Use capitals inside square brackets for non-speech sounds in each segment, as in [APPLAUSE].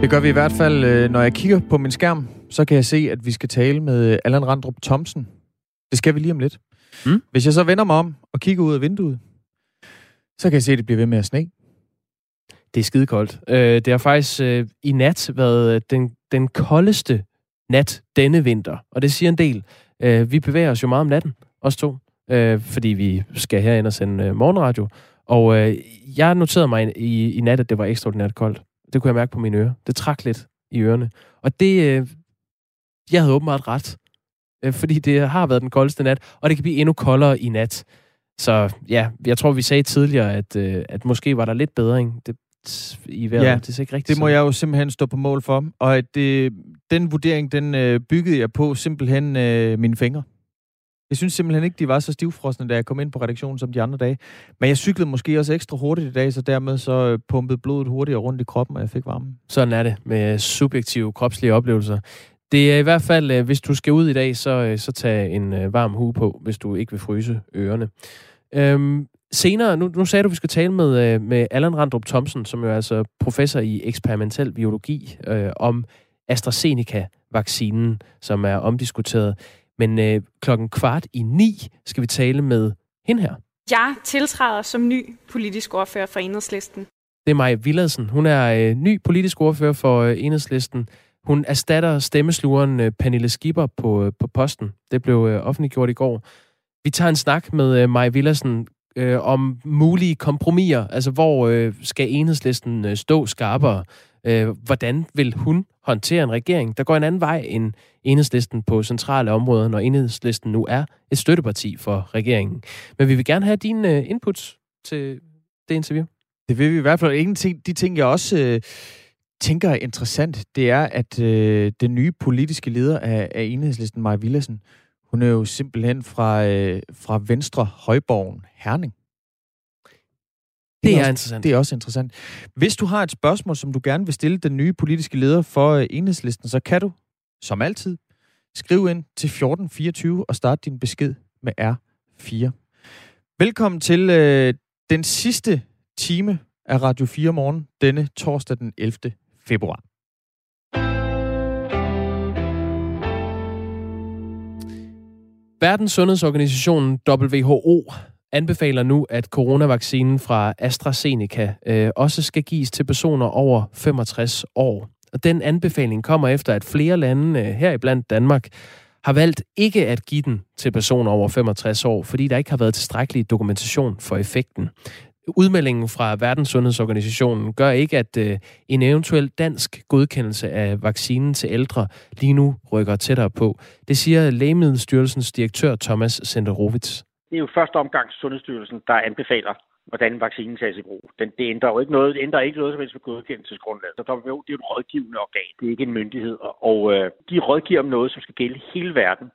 Det gør vi i hvert fald, øh, når jeg kigger på min skærm, så kan jeg se, at vi skal tale med Allan Randrup Thomsen. Det skal vi lige om lidt. Mm. Hvis jeg så vender mig om og kigger ud af vinduet, så kan jeg se, at det bliver ved med at sne. Det er skide koldt. Øh, det har faktisk øh, i nat været den, den koldeste nat denne vinter, og det siger en del. Øh, vi bevæger os jo meget om natten, os to, øh, fordi vi skal herind og sende øh, morgenradio. Og øh, jeg noterede mig i, i nat, at det var ekstraordinært koldt. Det kunne jeg mærke på mine ører. Det trak lidt i ørerne. Og det, øh, jeg havde åbenbart ret. Øh, fordi det har været den koldeste nat, og det kan blive endnu koldere i nat. Så ja, jeg tror, vi sagde tidligere, at, øh, at måske var der lidt bedring. Det, i vejret. Ja, det, er ikke rigtigt det må jeg jo simpelthen stå på mål for. Og at det, den vurdering, den øh, byggede jeg på simpelthen øh, mine fingre. Jeg synes simpelthen ikke, de var så stivfrosne, da jeg kom ind på redaktionen som de andre dage. Men jeg cyklede måske også ekstra hurtigt i dag, så dermed så øh, pumpede blodet hurtigere rundt i kroppen, og jeg fik varme. Sådan er det med subjektive kropslige oplevelser. Det er i hvert fald, øh, hvis du skal ud i dag, så, øh, så tag en varm hue på, hvis du ikke vil fryse ørerne. Øhm, senere, nu, nu sagde du, at vi skal tale med, med Allan Randrup Thomsen, som jo er altså professor i eksperimentel biologi, øh, om AstraZeneca-vaccinen, som er omdiskuteret. Men øh, klokken kvart i ni skal vi tale med hende her. Jeg tiltræder som ny politisk ordfører for Enhedslisten. Det er Maja Villadsen. Hun er øh, ny politisk ordfører for øh, Enhedslisten. Hun erstatter stemmeslugeren øh, Pernille Skipper på, øh, på posten. Det blev øh, offentliggjort i går. Vi tager en snak med øh, Maja Villadsen øh, om mulige kompromiser. Altså, hvor øh, skal Enhedslisten øh, stå skarpere? Øh, hvordan vil hun håndtere en regering, der går en anden vej end enhedslisten på centrale områder, når enhedslisten nu er et støtteparti for regeringen. Men vi vil gerne have dine øh, inputs til det interview. Det vil vi i hvert fald. En ting, de ting, jeg også øh, tænker er interessant, det er, at øh, den nye politiske leder af, af enhedslisten, Maja Villadsen, hun er jo simpelthen fra, øh, fra Venstre Højborgen Herning. Det er, også, interessant. Det er også interessant. Hvis du har et spørgsmål, som du gerne vil stille den nye politiske leder for øh, enhedslisten, så kan du, som altid, skrive ind til 1424 og starte din besked med R4. Velkommen til øh, den sidste time af Radio 4 morgen denne torsdag den 11. februar. Verdens Sundhedsorganisation WHO anbefaler nu, at coronavaccinen fra AstraZeneca øh, også skal gives til personer over 65 år. Og den anbefaling kommer efter, at flere lande, øh, heriblandt Danmark, har valgt ikke at give den til personer over 65 år, fordi der ikke har været tilstrækkelig dokumentation for effekten. Udmeldingen fra Verdenssundhedsorganisationen gør ikke, at øh, en eventuel dansk godkendelse af vaccinen til ældre lige nu rykker tættere på. Det siger Lægemiddelstyrelsens direktør Thomas Senderovits det er jo første omgang Sundhedsstyrelsen, der anbefaler, hvordan vaccinen tages i brug. Den, det ændrer jo ikke noget, det ændrer ikke noget som helst ved godkendelsesgrundlaget. Så WHO, det er jo et rådgivende organ, det er ikke en myndighed, og øh, de rådgiver om noget, som skal gælde hele verden.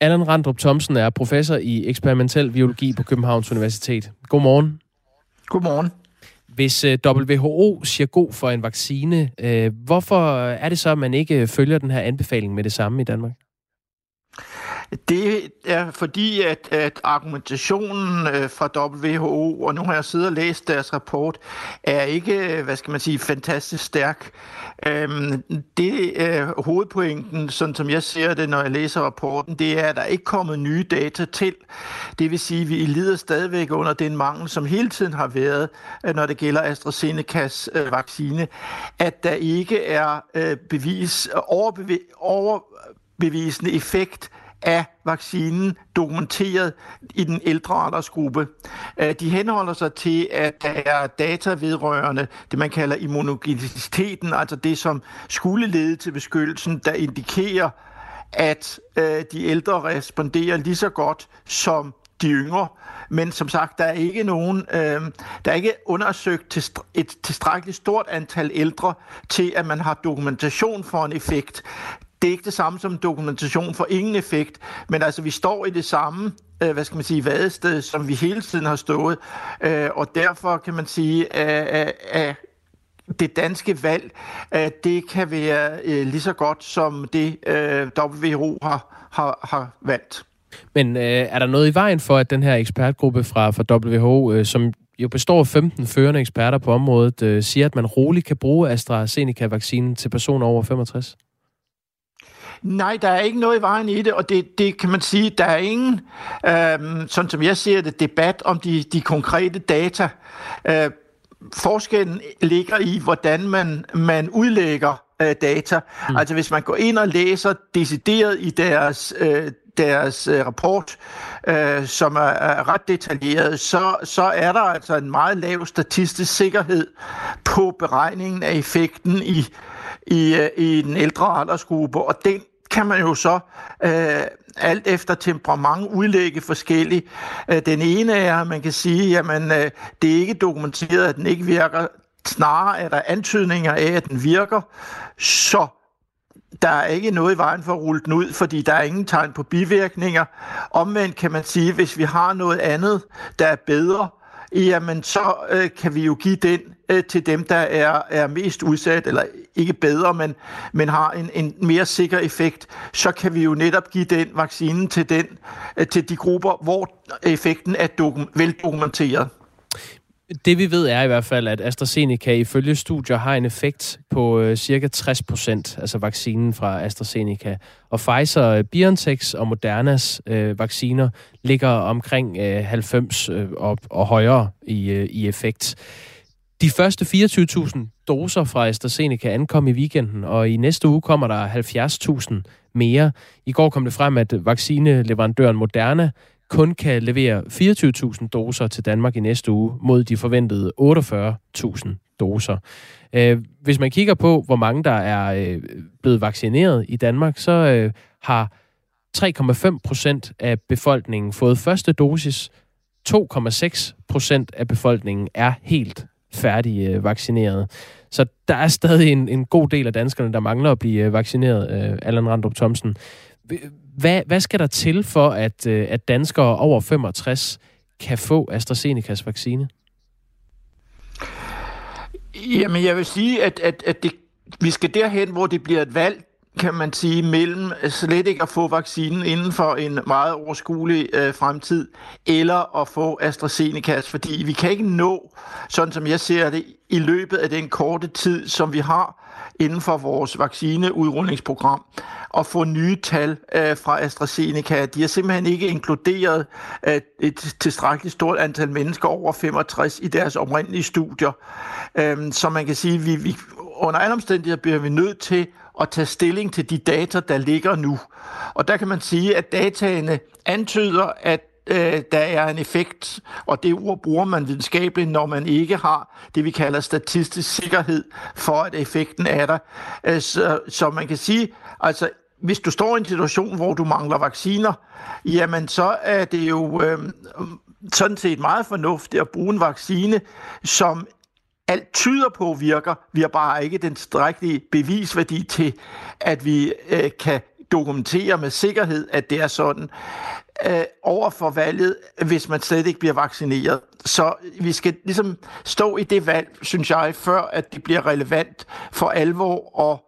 Allan Randrup Thomsen er professor i eksperimentel biologi på Københavns Universitet. Godmorgen. Godmorgen. Hvis øh, WHO siger god for en vaccine, øh, hvorfor er det så, at man ikke følger den her anbefaling med det samme i Danmark? Det er fordi, at, at argumentationen øh, fra WHO, og nu har jeg siddet og læst deres rapport, er ikke, hvad skal man sige, fantastisk stærk. Øhm, det er hovedpointen, sådan som jeg ser det, når jeg læser rapporten, det er, at der ikke er kommet nye data til. Det vil sige, at vi lider stadigvæk under den mangel, som hele tiden har været, øh, når det gælder AstraZenecas øh, vaccine, at der ikke er øh, bevis, overbevisende effekt af vaccinen dokumenteret i den ældre aldersgruppe. Øh, de henholder sig til, at der er data vedrørende det, man kalder immunogeniciteten, altså det, som skulle lede til beskyttelsen, der indikerer, at øh, de ældre responderer lige så godt som de yngre. Men som sagt, der er ikke nogen, øh, der er ikke undersøgt til et tilstrækkeligt stort antal ældre til, at man har dokumentation for en effekt det er ikke det samme som dokumentation for ingen effekt, men altså vi står i det samme, øh, hvad skal man sige, vadested, som vi hele tiden har stået, øh, og derfor kan man sige, at, det danske valg, det kan være øh, lige så godt som det øh, WHO har, har, har valgt. Men øh, er der noget i vejen for, at den her ekspertgruppe fra, fra WHO, øh, som jo består af 15 førende eksperter på området, øh, siger, at man roligt kan bruge AstraZeneca-vaccinen til personer over 65? Nej, der er ikke noget i vejen i det, og det, det kan man sige, der er ingen, øh, sådan som jeg ser det, debat om de, de konkrete data. Øh, forskellen ligger i, hvordan man, man udlægger øh, data. Mm. Altså hvis man går ind og læser decideret i deres, øh, deres øh, rapport, øh, som er, er ret detaljeret, så, så er der altså en meget lav statistisk sikkerhed på beregningen af effekten i, i, øh, i den ældre aldersgruppe, og den kan man jo så øh, alt efter temperament udlægge forskelligt. Øh, den ene er, at man kan sige, at øh, det er ikke dokumenteret, at den ikke virker. Snarere er der antydninger af, at den virker, så der er ikke noget i vejen for at rulle den ud, fordi der er ingen tegn på bivirkninger. Omvendt kan man sige, hvis vi har noget andet, der er bedre, jamen så øh, kan vi jo give den øh, til dem, der er, er mest udsat, eller ikke bedre, men, men har en, en mere sikker effekt, så kan vi jo netop give den vaccinen til, den, øh, til de grupper, hvor effekten er dokum- veldokumenteret. Det vi ved er i hvert fald, at AstraZeneca ifølge studier har en effekt på øh, cirka 60 procent, altså vaccinen fra AstraZeneca. Og Pfizer, øh, BioNTechs og Modernas øh, vacciner ligger omkring øh, 90 øh, og, og højere i, øh, i effekt. De første 24.000 doser fra AstraZeneca ankom i weekenden, og i næste uge kommer der 70.000 mere. I går kom det frem, at vaccineleverandøren Moderna kun kan levere 24.000 doser til Danmark i næste uge, mod de forventede 48.000 doser. Øh, hvis man kigger på, hvor mange der er øh, blevet vaccineret i Danmark, så øh, har 3,5 procent af befolkningen fået første dosis. 2,6 procent af befolkningen er helt færdig øh, vaccineret. Så der er stadig en, en god del af danskerne, der mangler at blive øh, vaccineret, øh, Allan Randrup Thomsen. Hvad, hvad skal der til for, at, at danskere over 65 kan få AstraZenecas vaccine? Jamen, jeg vil sige, at, at, at det, vi skal derhen, hvor det bliver et valg, kan man sige, mellem slet ikke at få vaccinen inden for en meget overskuelig øh, fremtid, eller at få AstraZeneca, fordi vi kan ikke nå, sådan som jeg ser det, i løbet af den korte tid, som vi har inden for vores vaccineudrulningsprogram, at få nye tal øh, fra AstraZeneca. De har simpelthen ikke inkluderet øh, et tilstrækkeligt stort antal mennesker over 65 i deres oprindelige studier. Øh, så man kan sige, at vi, vi, under alle omstændigheder bliver vi nødt til at tage stilling til de data, der ligger nu. Og der kan man sige, at dataene antyder, at øh, der er en effekt, og det ord bruger man videnskabeligt, når man ikke har det, vi kalder statistisk sikkerhed for, at effekten er der. Øh, så, så man kan sige, altså hvis du står i en situation, hvor du mangler vacciner, jamen så er det jo øh, sådan set meget fornuftigt at bruge en vaccine, som alt tyder på virker. Vi har bare ikke den strækkelige bevisværdi til, at vi øh, kan dokumentere med sikkerhed, at det er sådan øh, over for valget, hvis man slet ikke bliver vaccineret. Så vi skal ligesom stå i det valg, synes jeg, før at det bliver relevant for alvor at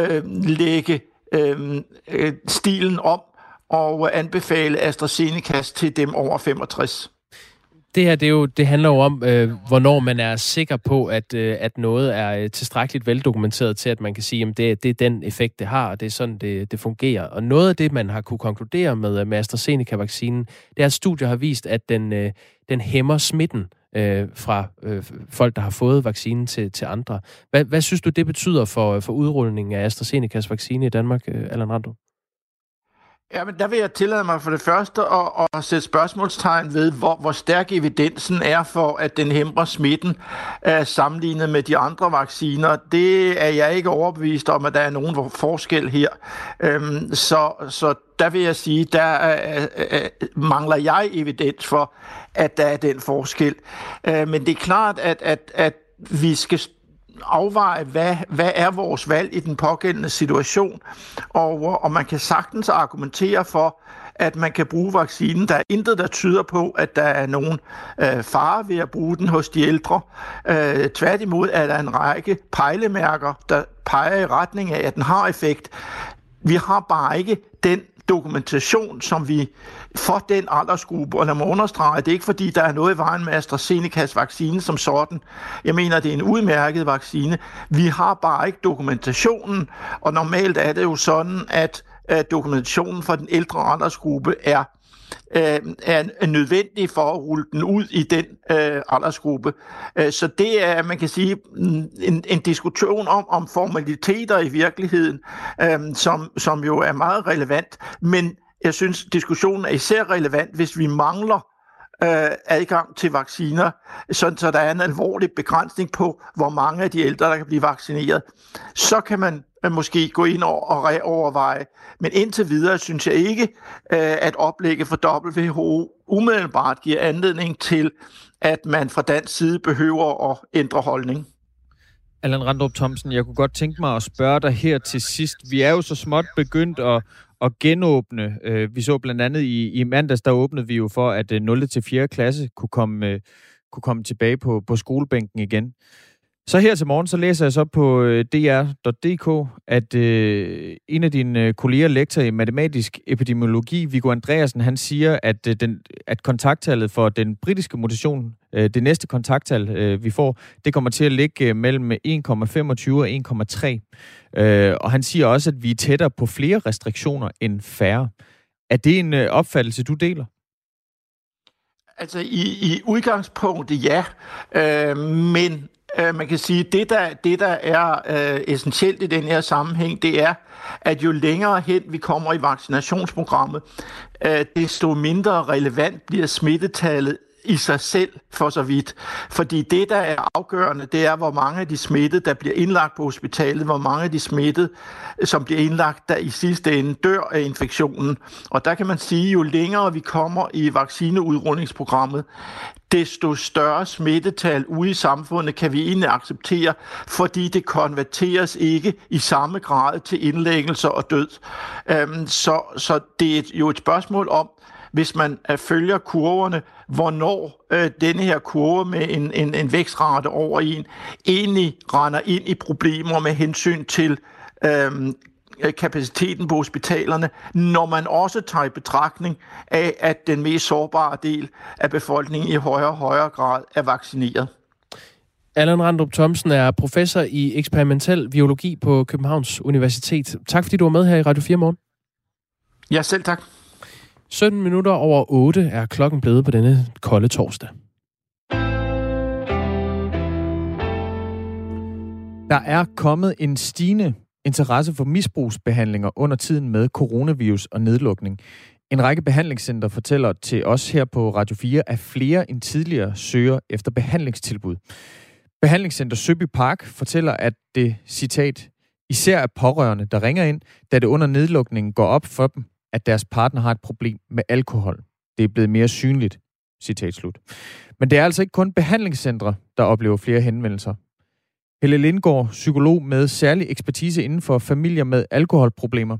øh, lægge øh, øh stilen om og anbefale AstraZeneca til dem over 65 det her, det, er jo, det handler jo om, øh, hvornår man er sikker på, at, øh, at noget er øh, tilstrækkeligt veldokumenteret til, at man kan sige, at det, det er den effekt, det har, og det er sådan, det, det fungerer. Og noget af det, man har kunne konkludere med, øh, med AstraZeneca-vaccinen, det er, at studier har vist, at den, øh, den hæmmer smitten øh, fra øh, folk, der har fået vaccinen til, til andre. Hvad, hvad synes du, det betyder for, øh, for udrulningen af AstraZenecas vaccine i Danmark, øh, Allan Rando? Ja, men der vil jeg tillade mig for det første at, at sætte spørgsmålstegn ved, hvor, hvor stærk evidensen er for, at den hæmmer smitten uh, sammenlignet med de andre vacciner. Det er jeg ikke overbevist om, at der er nogen forskel her. Øhm, så, så der vil jeg sige, der uh, uh, mangler jeg evidens for, at der er den forskel. Uh, men det er klart, at, at, at vi skal afveje, hvad, hvad er vores valg i den pågældende situation, og, og man kan sagtens argumentere for, at man kan bruge vaccinen. Der er intet, der tyder på, at der er nogen øh, fare ved at bruge den hos de ældre. Øh, tværtimod er der en række pejlemærker, der peger i retning af, at den har effekt. Vi har bare ikke den dokumentation, som vi for den aldersgruppe, og lad mig understrege, det er ikke fordi, der er noget i vejen med AstraZenecas vaccine som sådan. Jeg mener, det er en udmærket vaccine. Vi har bare ikke dokumentationen, og normalt er det jo sådan, at dokumentationen for den ældre aldersgruppe er øh, er nødvendig for at rulle den ud i den øh, aldersgruppe. Øh, så det er, man kan sige, en, en diskussion om, om formaliteter i virkeligheden, øh, som, som jo er meget relevant. Men jeg synes, diskussionen er især relevant, hvis vi mangler øh, adgang til vacciner, sådan så der er en alvorlig begrænsning på, hvor mange af de ældre, der kan blive vaccineret. Så kan man måske gå ind og reoverveje. Men indtil videre synes jeg ikke, øh, at oplægget for WHO umiddelbart giver anledning til, at man fra dansk side behøver at ændre holdning. Allan Randrup Thomsen, jeg kunne godt tænke mig at spørge dig her til sidst. Vi er jo så småt begyndt at, at genåbne. Øh, vi så blandt andet i, i mandags, der åbnede vi jo for, at øh, 0. Til 4. klasse kunne komme, øh, kunne komme tilbage på, på skolebænken igen. Så her til morgen, så læser jeg så på øh, dr.dk, at øh, en af dine øh, kolleger, lektor i matematisk epidemiologi, Viggo Andreasen, han siger, at, øh, den, at kontakttallet for den britiske mutation, øh, det næste kontakttal, øh, vi får, det kommer til at ligge øh, mellem 1,25 og 1,3. Øh, og han siger også, at vi er tættere på flere restriktioner end færre. Er det en øh, opfattelse, du deler? Altså i, i udgangspunktet ja, øh, men Øh, man kan sige, det der, det der er øh, essentielt i den her sammenhæng, det er, at jo længere hen vi kommer i vaccinationsprogrammet, øh, desto mindre relevant bliver smittetallet i sig selv for så vidt. Fordi det, der er afgørende, det er, hvor mange af de smittede, der bliver indlagt på hospitalet, hvor mange af de smittede, som bliver indlagt, der i sidste ende dør af infektionen. Og der kan man sige, jo længere vi kommer i vaccineudrundingsprogrammet, desto større smittetal ude i samfundet kan vi egentlig acceptere, fordi det konverteres ikke i samme grad til indlæggelser og død. Øhm, så, så det er jo et spørgsmål om, hvis man øh, følger kurverne, hvornår øh, denne her kurve med en, en, en vækstrate over en egentlig render ind i problemer med hensyn til øhm, kapaciteten på hospitalerne, når man også tager i betragtning af, at den mest sårbare del af befolkningen i højere og højere grad er vaccineret. Allan Randrup Thomsen er professor i eksperimentel biologi på Københavns Universitet. Tak fordi du var med her i Radio 4 morgen. Ja, selv tak. 17 minutter over 8 er klokken blevet på denne kolde torsdag. Der er kommet en stigende interesse for misbrugsbehandlinger under tiden med coronavirus og nedlukning. En række behandlingscenter fortæller til os her på Radio 4, at flere end tidligere søger efter behandlingstilbud. Behandlingscenter Søby Park fortæller, at det, citat, især er pårørende, der ringer ind, da det under nedlukningen går op for dem, at deres partner har et problem med alkohol. Det er blevet mere synligt. Citat slut. Men det er altså ikke kun behandlingscentre, der oplever flere henvendelser. Helle Lindgaard, psykolog med særlig ekspertise inden for familier med alkoholproblemer.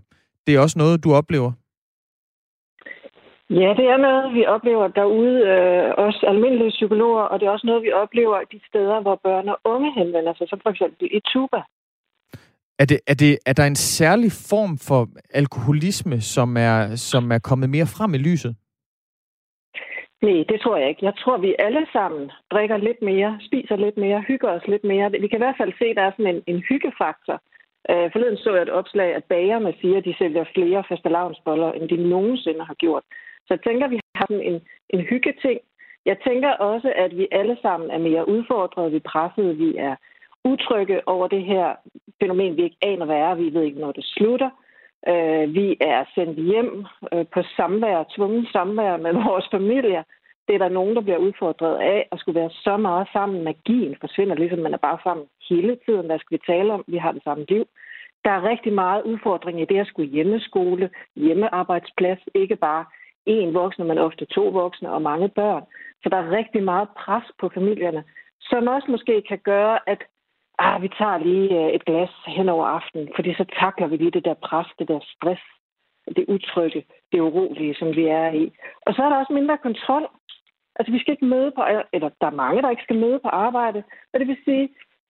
Det er også noget, du oplever? Ja, det er noget, vi oplever derude, øh, også almindelige psykologer, og det er også noget, vi oplever de steder, hvor børn og unge henvender sig, som for eksempel i Tuba. Er, det, er, det, er der en særlig form for alkoholisme, som er, som er kommet mere frem i lyset? Nej, det tror jeg ikke. Jeg tror, vi alle sammen drikker lidt mere, spiser lidt mere, hygger os lidt mere. Vi kan i hvert fald se, at der er sådan en, en hyggefaktor. Øh, forleden så jeg et opslag, at bagerne siger, at de sælger flere fastelavnsboller, end de nogensinde har gjort. Så jeg tænker, at vi har sådan en, en hyggeting. Jeg tænker også, at vi alle sammen er mere udfordrede, vi er pressede, vi er utrygge over det her fænomen, vi ikke aner, hvad er. Vi ved ikke, når det slutter. Øh, vi er sendt hjem øh, på samvær, tvunget samvær med [LAUGHS] vores familier. Det er der nogen, der bliver udfordret af at skulle være så meget sammen. Magien forsvinder, ligesom man er bare sammen hele tiden. Hvad skal vi tale om? Vi har det samme liv. Der er rigtig meget udfordring i det at skulle hjemmeskole, hjemmearbejdsplads. Ikke bare én voksen, men ofte to voksne og mange børn. Så der er rigtig meget pres på familierne, som også måske kan gøre, at ah, vi tager lige øh, et glas hen over aftenen, fordi så takler vi lige det der pres, det der stress, det utrygge, det urolige, som vi er i. Og så er der også mindre kontrol. Altså, vi skal ikke møde på, eller der er mange, der ikke skal møde på arbejde, og det vil sige,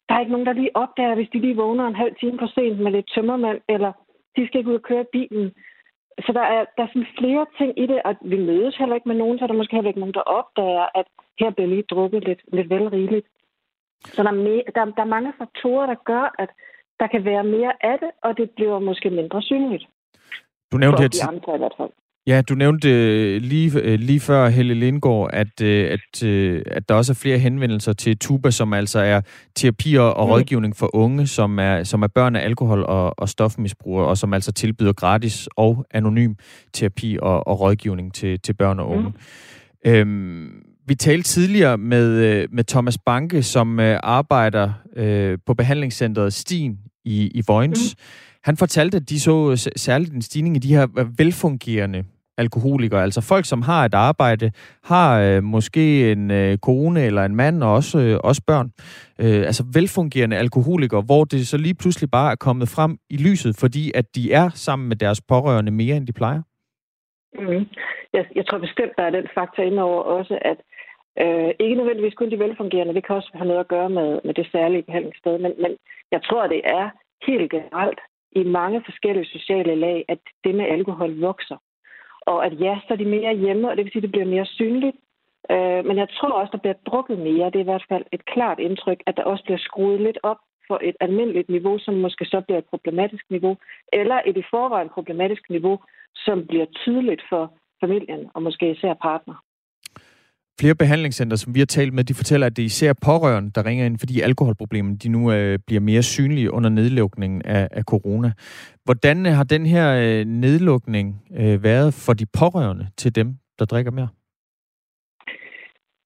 der er ikke nogen, der lige opdager, hvis de lige vågner en halv time for sent med lidt tømmermand, eller de skal ikke ud og køre bilen. så der er, der er sådan flere ting i det, at vi mødes heller ikke med nogen, så er der måske heller ikke nogen, der opdager, at her bliver lige drukket lidt, lidt vel rigeligt. Så der er, mere, der, der er mange faktorer, der gør, at der kan være mere af det, og det bliver måske mindre synligt. Du nævnte For de andre i hvert fald. Ja, du nævnte øh, lige, øh, lige før, Helle Lindgaard, at, øh, at, at der også er flere henvendelser til TUBA, som altså er terapi og, og Mm. rådgivning for unge, som er, som er børn af alkohol- og, og stofmisbrugere, og som altså tilbyder gratis og anonym terapi og, og rådgivning til, til børn og unge. Mm. Øhm, vi talte tidligere med, øh, med Thomas Banke, som øh, arbejder øh, på behandlingscentret Stien i, i Vojens. Mm. Han fortalte, at de så særligt en stigning i de her velfungerende alkoholikere, altså folk, som har et arbejde, har øh, måske en øh, kone eller en mand, og også, øh, også børn. Øh, altså velfungerende alkoholikere, hvor det så lige pludselig bare er kommet frem i lyset, fordi at de er sammen med deres pårørende mere, end de plejer. Mm. Jeg, jeg tror bestemt, der er den faktor indover også, at øh, ikke nødvendigvis kun de velfungerende, det kan også have noget at gøre med, med det særlige behandlingssted, men, men jeg tror, det er helt generelt i mange forskellige sociale lag, at det med alkohol vokser. Og at ja, så er de mere hjemme, og det vil sige, at det bliver mere synligt. Øh, men jeg tror også, der bliver drukket mere. Det er i hvert fald et klart indtryk, at der også bliver skruet lidt op for et almindeligt niveau, som måske så bliver et problematisk niveau, eller et i forvejen problematisk niveau, som bliver tydeligt for familien og måske især partner. Flere behandlingscenter, som vi har talt med, de fortæller, at det er især pårørende, der ringer ind, fordi alkoholproblemerne de nu øh, bliver mere synlige under nedlukningen af, af corona. Hvordan øh, har den her øh, nedlukning øh, været for de pårørende til dem, der drikker mere?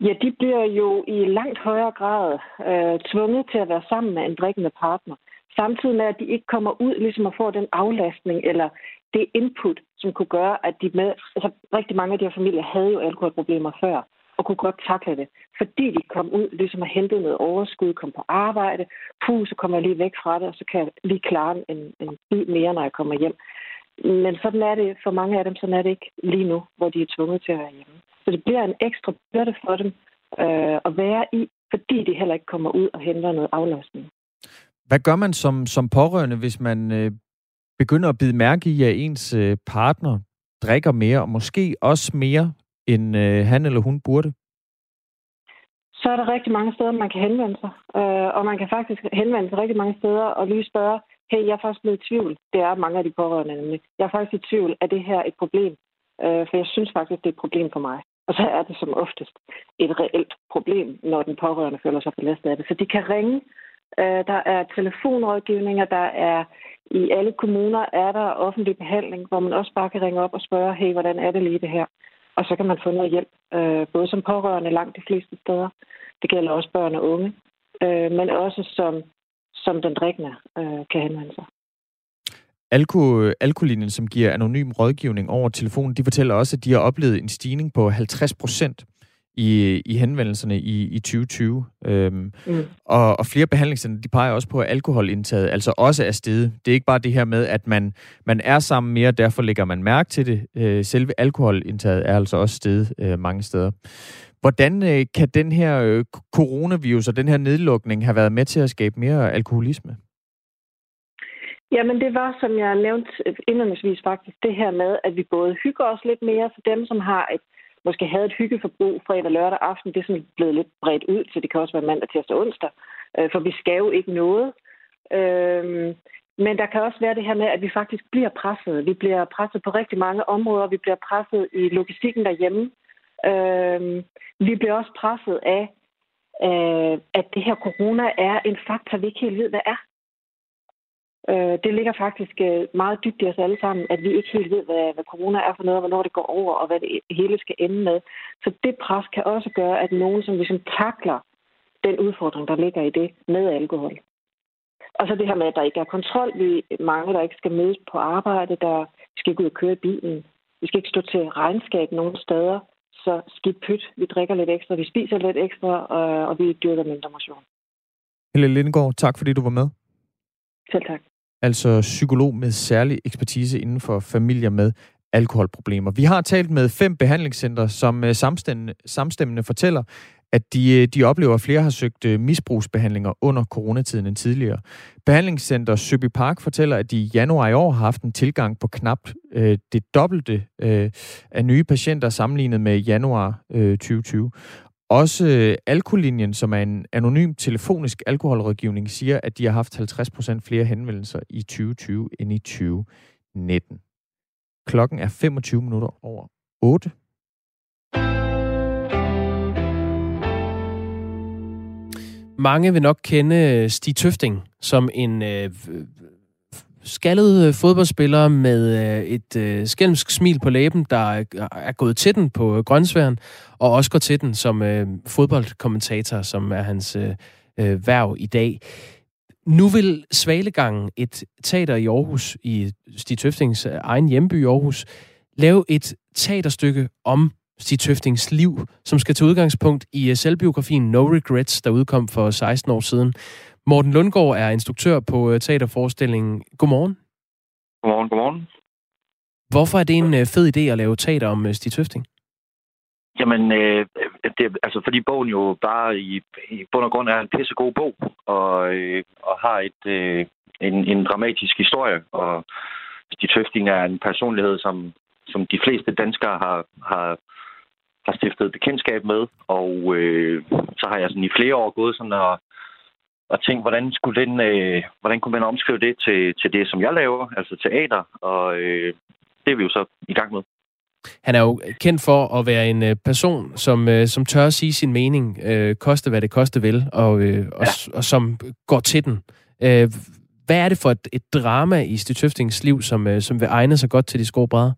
Ja, de bliver jo i langt højere grad øh, tvunget til at være sammen med en drikkende partner. Samtidig med, at de ikke kommer ud ligesom at få den aflastning eller det input, som kunne gøre, at de med... Altså, rigtig mange af de her familier havde jo alkoholproblemer før og kunne godt takle det. Fordi de kom ud ligesom at hente noget overskud, kom på arbejde, puh, så kommer jeg lige væk fra det, og så kan jeg lige klare en, en bid mere, når jeg kommer hjem. Men sådan er det for mange af dem, sådan er det ikke lige nu, hvor de er tvunget til at være hjemme. Så det bliver en ekstra byrde for dem øh, at være i, fordi de heller ikke kommer ud og henter noget aflastning. Hvad gør man som, som pårørende, hvis man øh, begynder at bide mærke i, at ens øh, partner drikker mere, og måske også mere, end øh, han eller hun burde? Så er der rigtig mange steder, man kan henvende sig. Øh, og man kan faktisk henvende sig rigtig mange steder og lige spørge, hey, jeg er faktisk blevet i tvivl. Det er mange af de pårørende nemlig. Jeg er faktisk i tvivl, er det her et problem? For jeg synes faktisk, det er et problem for mig. Og så er det som oftest et reelt problem, når den pårørende føler sig belastet af det. Så de kan ringe. Øh, der er telefonrådgivninger, der er i alle kommuner er der offentlig behandling, hvor man også bare kan ringe op og spørge, hey, hvordan er det lige det her? Og så kan man få noget hjælp, øh, både som pårørende langt de fleste steder. Det gælder også børn og unge, øh, men også som, som den drikkende øh, kan henvende sig. Alko, Alkolinjen, som giver anonym rådgivning over telefonen, de fortæller også, at de har oplevet en stigning på 50 procent i, i henvendelserne i, i 2020. Øhm, Mm. og, og flere behandlingscenter, de peger også på, at alkoholindtaget altså også er steget. Det er ikke bare det her med, at man, man er sammen mere, derfor lægger man mærke til det. Øh, selve alkoholindtaget er altså også steget øh, mange steder. Hvordan øh, kan den her øh, coronavirus og den her nedlukning have været med til at skabe mere alkoholisme? Jamen det var, som jeg nævnte indledningsvis faktisk, det her med, at vi både hygger os lidt mere, så dem, som har et, måske havde et hyggeforbrug fredag lørdag aften, det er sådan blevet lidt bredt ud, så det kan også være mandag, tirsdag og onsdag, øh, for vi skal jo ikke noget. Øh, men der kan også være det her med, at vi faktisk bliver presset. Vi bliver presset på rigtig mange områder. Vi bliver presset i logistikken derhjemme. Øh, vi bliver også presset af, øh, at det her corona er en faktor, vi ikke helt ved, hvad er. Øh, det ligger faktisk øh, meget dybt i os alle sammen, at vi ikke helt ved, hvad, hvad corona er for noget, og hvornår det går over, og hvad det hele skal ende med. Så det pres kan også gøre, at nogen, som ligesom takler den udfordring, der ligger i det med alkohol. Og så det her med, at der ikke er kontrol. Vi mange, der ikke skal mødes på arbejde, der skal ikke ud og køre i bilen. Vi skal ikke stå til regnskab nogen steder. Så skidt pyt. Vi drikker lidt ekstra, vi spiser lidt ekstra, og, og vi dyrker mindre motion. Helle Lindgaard, tak fordi du var med. Selv tak. Altså psykolog med særlig ekspertise inden for familier med alkoholproblemer. Vi har talt med fem behandlingscentre, som øh, samstemmende, samstemmende fortæller, at de, øh, de oplever, at flere har søgt øh, misbrugsbehandlinger under coronatiden end tidligere. Behandlingscenter Søby Park fortæller, at de i januar i år har haft en tilgang på knap øh, det dobbelte øh, af nye patienter sammenlignet med januar øh, 2020. Også øh, Alkolinjen, som er en anonym telefonisk alkoholrådgivning, siger, at de har haft 50% flere henvendelser i 2020 end i 2019. Klokken er 25 minutter over 8. Mange vil nok kende øh, Stig Tøfting som en øh, skaldet øh, fodboldspiller med øh, et øh, skælmsk smil på læben, der er, gået til den på grønsværen, og også går til den som fodboldkommentator, som er hans værv i dag. Nu vil Svalegangen, et teater i Aarhus, i Stig Tøftings egen hjemby i Aarhus, lave et teaterstykke om Stig Tøftings liv, som skal tage udgangspunkt i selvbiografien No Regrets, der udkom for 16 år siden. Morten Lundgaard er instruktør på øh, teaterforestillingen. Godmorgen. Godmorgen, godmorgen. Hvorfor er det en fed idé at lave teater om Stig Tøfting? Jamen, øh, det, altså fordi bogen jo bare i, i bund og grund er en pissegod bog, og, øh, og har et, øh, en, en dramatisk historie, og Stig Tøfting er en personlighed, som, som de fleste danskere har, har, har stiftet bekendtskab med, og øh, så har jeg sådan i flere år gået sådan og, og tænkt, hvordan, skulle den, øh, hvordan kunne man omskrive det til, til det, som jeg laver, altså teater, og øh, det er vi jo så i gang med. Han er jo kendt for at være en øh, person, som, øh, som tør at sige sin mening, øh, koste hvad det koste vil, og, øh, og, ja. og som går til den. Øh, hvad er det for et, et drama i Stig Tøftings liv, som, øh, som vil egne sig godt til de brædder?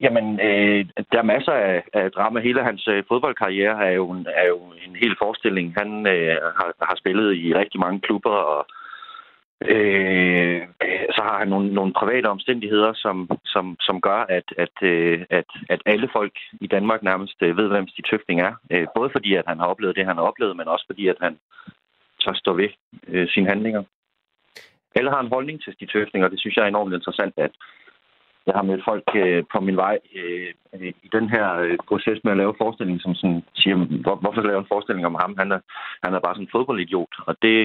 Jamen, øh, der er masser af, af drama. Hele hans øh, fodboldkarriere er jo, en, er jo en hel forestilling. Han øh, har, har spillet i rigtig mange klubber, og øh, så har han nogle, nogle private omstændigheder, som, som, som gør, at, at, øh, at, at alle folk i Danmark nærmest øh, ved, hvem Stig Tøfting er. Øh, både fordi, at han har oplevet det, han har oplevet, men også fordi, at han tør stå ved øh, sine handlinger. Alle har en holdning til Stig Tøfting, og det synes jeg er enormt interessant, at jeg har mødt folk øh, på min vej øh, i den her øh, proces med at lave forestilling, som sådan siger, hvor, hvorfor lave en forestilling om ham? Han er, han er bare sådan en fodboldidiot, og det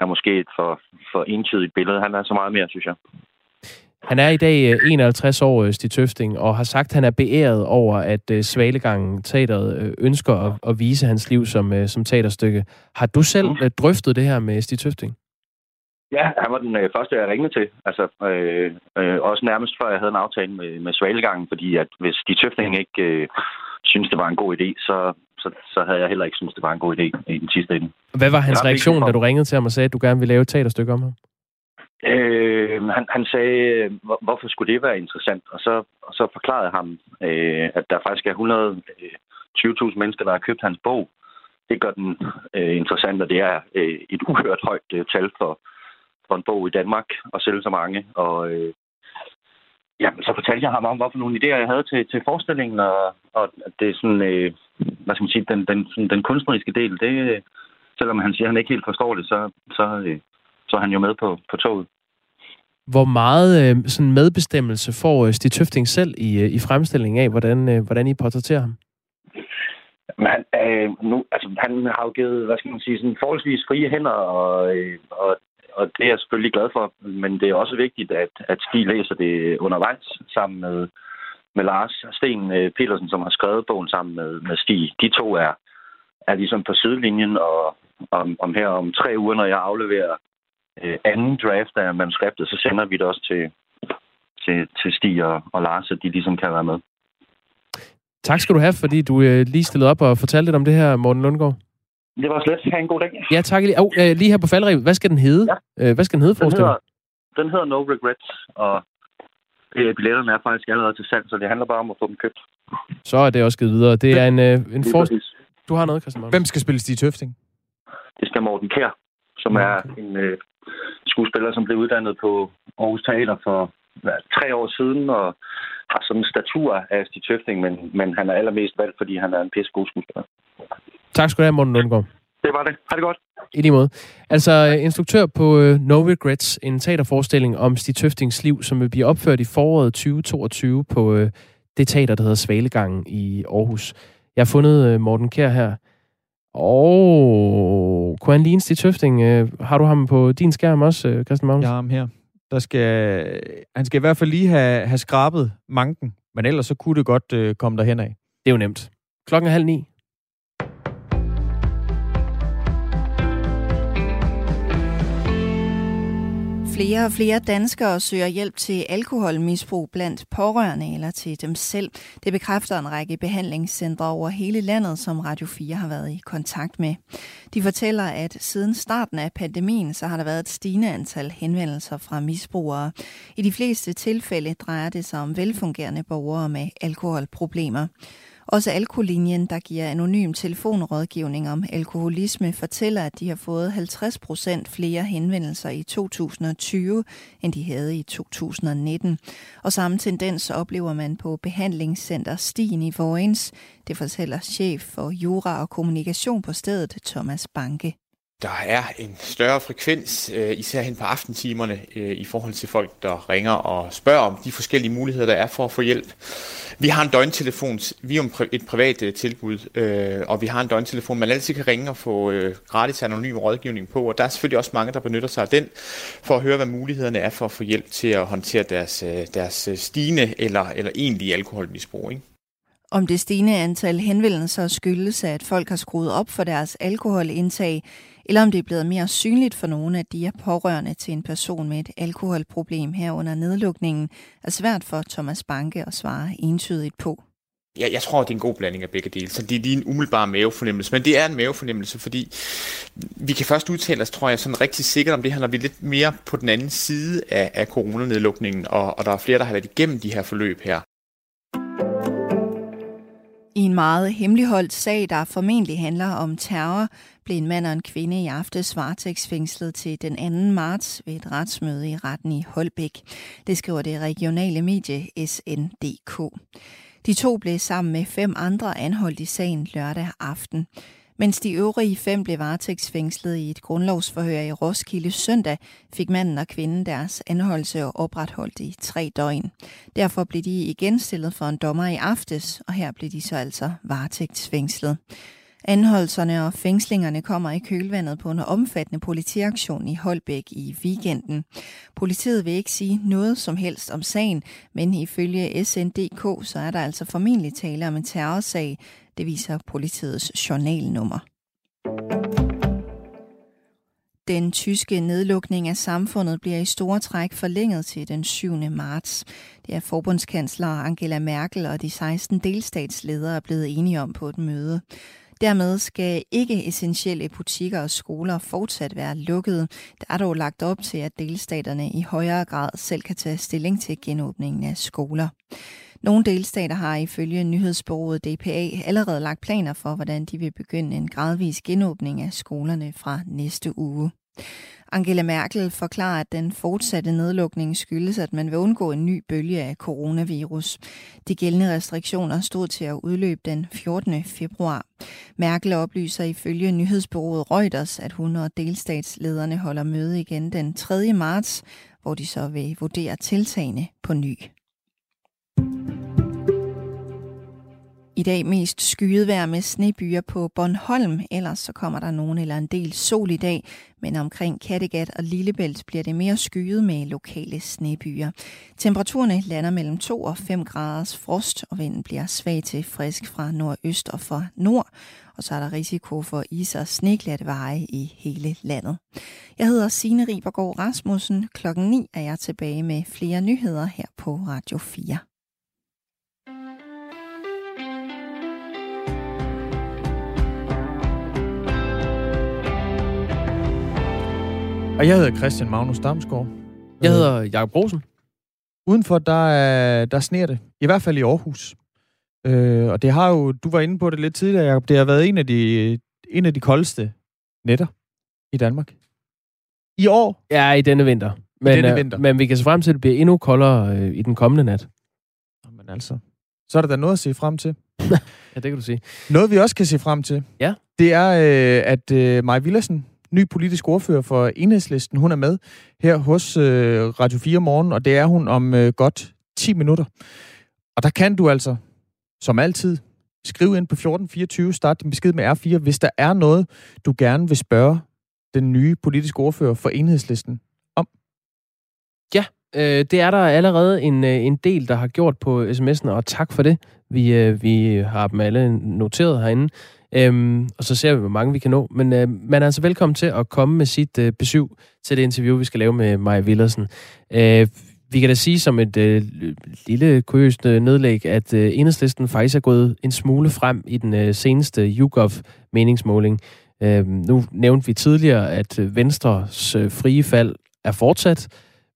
er måske et for, for entydigt billede. Han er så meget mere, synes jeg. Han er i dag 51 år, Stig Tøfting, og har sagt, at han er beæret over, at Svalegangen Teateret ønsker at, at vise hans liv som, som teaterstykke. Har du selv mm. drøftet det her med Stig Tøfting? Ja, han var den øh, første, jeg ringede til. Altså, øh, øh, også nærmest før jeg havde en aftale med, med Svalegangen, fordi at hvis de tøfting ikke øh, synes, det var en god idé, så, så, så havde jeg heller ikke synes, det var en god idé i den sidste ende. Hvad var hans reaktion, da du ringede til ham og sagde, at du gerne ville lave et teaterstykke om ham? Øh, han, han sagde, hvor, hvorfor skulle det være interessant? Og så, og så forklarede jeg ham, øh, at der faktisk er 120.000 mennesker, der har købt hans bog. Det gør den øh, interessant, og det er øh, et uhørt højt øh, tal for, for en bog i Danmark og sælge så mange. Og øh, jamen, så fortalte jeg ham om, hvorfor nogle idéer jeg havde til, til forestillingen, og, og det er sådan, øh, hvad skal man sige, den, den, sådan, den kunstneriske del, det, selvom han siger, at han ikke helt forstår det, så, så, øh, så er han jo med på, på toget. Hvor meget øh, sådan medbestemmelse får øh, Stig Tøfting selv i, øh, i fremstillingen af, hvordan, øh, hvordan I portrætterer ham? Men han, øh, nu, altså, han har jo givet, hvad skal man sige, sådan forholdsvis frie hænder, og, øh, og og det er jeg selvfølgelig glad for. Men det er også vigtigt, at, at Stig læser det undervejs sammen med, med Lars Sten øh, Petersen, som har skrevet bogen sammen med, med Stig. De to er, er ligesom på sidelinjen, og om, om her om tre uger, når jeg afleverer øh, anden draft af manuskriptet, så sender vi det også til, til, til Stig og, og Lars, så de ligesom kan være med. Tak skal du have, fordi du øh, lige stillede op og fortalte lidt om det her, Morten Lundgaard. Det var slet. Ha' en god dag. Ja, tak. Lige, oh, øh, lige her på faldrevet. Hvad skal den hedde? Ja. Øh, hvad skal den hedde, den hedder, den hedder No Regrets, og billetterne er faktisk allerede til salg, så det handler bare om at få dem købt. Så er det også givet videre. Det er en, øh, en for... Du har noget, Christian Hvem skal spille Stig Tøfting? Det skal Morten Kær, som okay. er en øh, skuespiller, som blev uddannet på Aarhus Teater for hvad, tre år siden, og har sådan en statur af Stig Tøfting, men, men han er allermest valgt, fordi han er en pisse god skuespiller. Tak skal du have, Morten Lundgaard. Det var det. Ha' det godt. I lige måde. Altså, instruktør på uh, No Regrets, en teaterforestilling om Stig Tøftings liv, som vil blive opført i foråret 2022 på uh, det teater, der hedder Svalegangen i Aarhus. Jeg har fundet øh, Morten Kær her. Og kunne han ligne Stig Tøfting? Øh, har du ham på din skærm også, øh, Christian Magnus? Jeg har ham her. Der skal, han skal i hvert fald lige have, have skrabet manken, men ellers så kunne det godt øh, komme derhen af. Det er jo nemt. Klokken er halv ni. Flere og flere danskere søger hjælp til alkoholmisbrug blandt pårørende eller til dem selv. Det bekræfter en række behandlingscentre over hele landet, som Radio 4 har været i kontakt med. De fortæller, at siden starten af pandemien, så har der været et stigende antal henvendelser fra misbrugere. I de fleste tilfælde drejer det sig om velfungerende borgere med alkoholproblemer. Også Alkolinjen, der giver anonym telefonrådgivning om alkoholisme, fortæller, at de har fået 50 procent flere henvendelser i 2020, end de havde i 2019. Og samme tendens oplever man på behandlingscenter Stien i Vojens. Det fortæller chef for jura og kommunikation på stedet, Thomas Banke. Der er en større frekvens, øh, især hen på aftentimerne, øh, i forhold til folk, der ringer og spørger om de forskellige muligheder, der er for at få hjælp. Vi har en døgntelefon, vi er et privat øh, tilbud, øh, og vi har en døgntelefon, man altid kan ringe og få øh, gratis anonym rådgivning på, og der er selvfølgelig også mange, der benytter sig af den, for at høre, hvad mulighederne er for at få hjælp til at håndtere deres, øh, deres stigende eller, eller egentlige alkoholmisbrug. Ikke? Om det stigende antal henvendelser skyldes, at folk har skruet op for deres alkoholindtag, eller om det er blevet mere synligt for nogle, at de er pårørende til en person med et alkoholproblem her under nedlukningen, er svært for Thomas Banke at svare entydigt på. Ja, jeg tror, det er en god blanding af begge dele. Så det er lige en umiddelbar mavefornemmelse. Men det er en mavefornemmelse, fordi vi kan først udtale os, tror jeg, sådan rigtig sikkert om det her, når vi er lidt mere på den anden side af, af coronanedlukningen, og, og der er flere, der har været igennem de her forløb her. I en meget hemmeligholdt sag, der formentlig handler om terror, blev en mand og en kvinde i aftes varetægtsfængslet til den 2. marts ved et retsmøde i retten i Holbæk. Det skriver det regionale medie SNDK. De to blev sammen med fem andre anholdt i sagen lørdag aften. Mens de øvrige fem blev varetægtsfængslet i et grundlovsforhør i Roskilde søndag, fik manden og kvinden deres anholdelse opretholdt i tre døgn. Derfor blev de igen stillet for en dommer i aftes, og her blev de så altså varetægtsfængslet. Anholdelserne og fængslingerne kommer i kølvandet på en omfattende politiaktion i Holbæk i weekenden. Politiet vil ikke sige noget som helst om sagen, men ifølge SNDK så er der altså formentlig tale om en terrorsag, det viser politiets journalnummer. Den tyske nedlukning af samfundet bliver i store træk forlænget til den 7. marts. Det er forbundskansler Angela Merkel og de 16 delstatsledere blevet enige om på et møde. Dermed skal ikke essentielle butikker og skoler fortsat være lukkede. Der er dog lagt op til, at delstaterne i højere grad selv kan tage stilling til genåbningen af skoler. Nogle delstater har ifølge nyhedsbureauet DPA allerede lagt planer for, hvordan de vil begynde en gradvis genåbning af skolerne fra næste uge. Angela Merkel forklarer, at den fortsatte nedlukning skyldes, at man vil undgå en ny bølge af coronavirus. De gældende restriktioner stod til at udløbe den 14. februar. Merkel oplyser ifølge nyhedsbureauet Reuters, at hun og delstatslederne holder møde igen den 3. marts, hvor de så vil vurdere tiltagene på ny. I dag mest skyet vejr med snebyer på Bornholm. Ellers så kommer der nogen eller en del sol i dag, men omkring Kattegat og Lillebælt bliver det mere skyet med lokale snebyer. Temperaturerne lander mellem 2 og 5 graders frost, og vinden bliver svag til frisk fra nordøst og fra nord. Og så er der risiko for is- og sneglatte veje i hele landet. Jeg hedder Signe Ribergaard Rasmussen. Klokken 9 er jeg tilbage med flere nyheder her på Radio 4. Og jeg hedder Christian Magnus Damsgaard. Jeg hedder Jakob Rosen. Udenfor, der, er, der sner det. I hvert fald i Aarhus. Øh, og det har jo, du var inde på det lidt tidligere, Jacob, det har været en af de, en af de koldeste nætter i Danmark. I år? Ja, i denne vinter. Men, I denne vinter. Øh, men vi kan se frem til, at det bliver endnu koldere øh, i den kommende nat. Men altså, så er der da noget at se frem til. [LAUGHS] ja, det kan du sige. Noget vi også kan se frem til, ja. det er, øh, at øh, Maja Villersen, ny politisk ordfører for Enhedslisten. Hun er med her hos øh, Radio 4 morgen, og det er hun om øh, godt 10 minutter. Og der kan du altså, som altid, skrive ind på 1424, start din besked med R4, hvis der er noget, du gerne vil spørge den nye politiske ordfører for enhedslisten om. Ja, øh, det er der allerede en, øh, en del, der har gjort på sms'en, og tak for det. Vi, øh, vi har dem alle noteret herinde. Øhm, og så ser vi, hvor mange vi kan nå. Men øh, man er altså velkommen til at komme med sit øh, besøg til det interview, vi skal lave med Maja Villersen. Øh, vi kan da sige som et øh, lille kuriøst øh, nedlæg, at øh, enhedslisten faktisk er gået en smule frem i den øh, seneste YouGov-meningsmåling. Øh, nu nævnte vi tidligere, at øh, Venstres øh, frie fald er fortsat.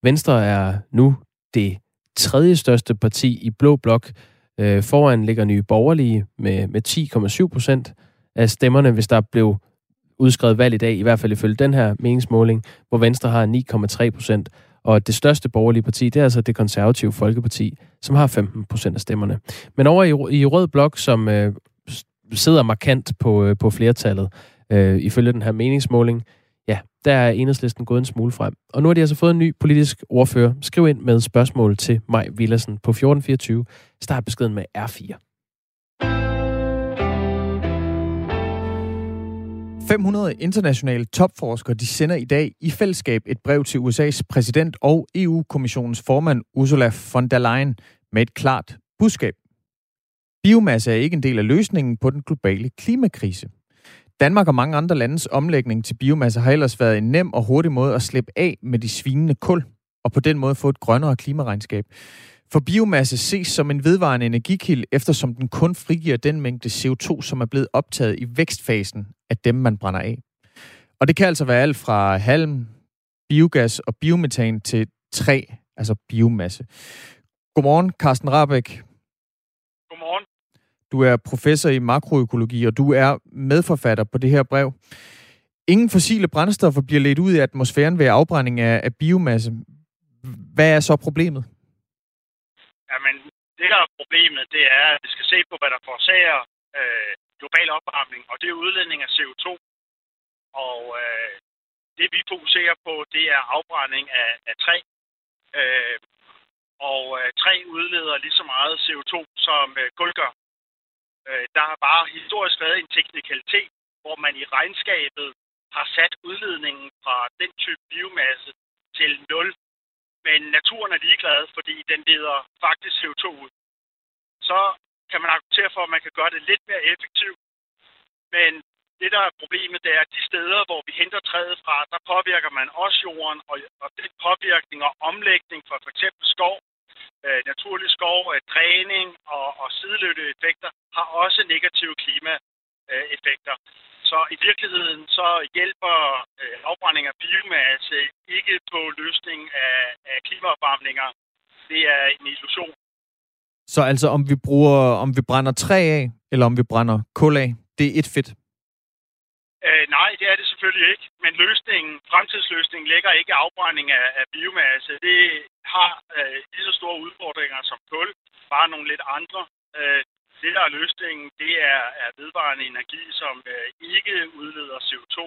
Venstre er nu det tredje største parti i Blå Blok. Øh, foran ligger Nye Borgerlige med, med 10,7 procent af stemmerne, hvis der blev udskrevet valg i dag, i hvert fald ifølge den her meningsmåling, hvor Venstre har 9,3 procent. Og det største borgerlige parti, det er altså det konservative Folkeparti, som har 15 procent af stemmerne. Men over i, i Rød Blok, som øh, sidder markant på, øh, på flertallet, øh, ifølge den her meningsmåling, der er enhedslisten gået en smule frem. Og nu har de altså fået en ny politisk ordfører. Skriv ind med spørgsmål til Maj Villersen på 1424. Start beskeden med R4. 500 internationale topforskere de sender i dag i fællesskab et brev til USA's præsident og EU-kommissionens formand Ursula von der Leyen med et klart budskab. Biomasse er ikke en del af løsningen på den globale klimakrise. Danmark og mange andre landes omlægning til biomasse har ellers været en nem og hurtig måde at slippe af med de svinende kul, og på den måde få et grønnere klimaregnskab. For biomasse ses som en vedvarende energikilde, eftersom den kun frigiver den mængde CO2, som er blevet optaget i vækstfasen af dem, man brænder af. Og det kan altså være alt fra halm, biogas og biometan til træ, altså biomasse. Godmorgen, Carsten Rabeck. Du er professor i makroøkologi, og du er medforfatter på det her brev. Ingen fossile brændstoffer bliver ledt ud i atmosfæren ved afbrænding af, af biomasse. Hvad er så problemet? Jamen, det der er problemet, det er, at vi skal se på, hvad der forårsager øh, global opvarmning, og det er udledning af CO2. Og øh, det vi fokuserer på, det er afbrænding af, af træ. Øh, og øh, træ udleder lige så meget CO2, som øh, kul gør. Øh, der har bare historisk været en teknikalitet, hvor man i regnskabet har sat udledningen fra den type biomasse til 0 men naturen er ligeglad, fordi den leder faktisk CO2 ud. Så kan man argumentere for, at man kan gøre det lidt mere effektivt. Men det, der er problemet, det er, at de steder, hvor vi henter træet fra, der påvirker man også jorden, og, og den påvirkning og omlægning for f.eks. skov, øh, naturlig skov, øh, dræning og, og sideløbende effekter, har også negative klimaeffekter. Så i virkeligheden så hjælper øh, afbrænding af biomasse ikke på løsning af, af klimaopvarmninger. Det er en illusion. Så altså om vi bruger, om vi brænder træ af, eller om vi brænder kul af, det er et fedt? Øh, nej, det er det selvfølgelig ikke. Men løsningen, fremtidsløsningen ligger ikke afbrænding af, af biomasse. Det har øh, lige så store udfordringer som kul, bare nogle lidt andre. Øh, det, der er løsningen, det er, er vedvarende energi, som øh, ikke udleder CO2.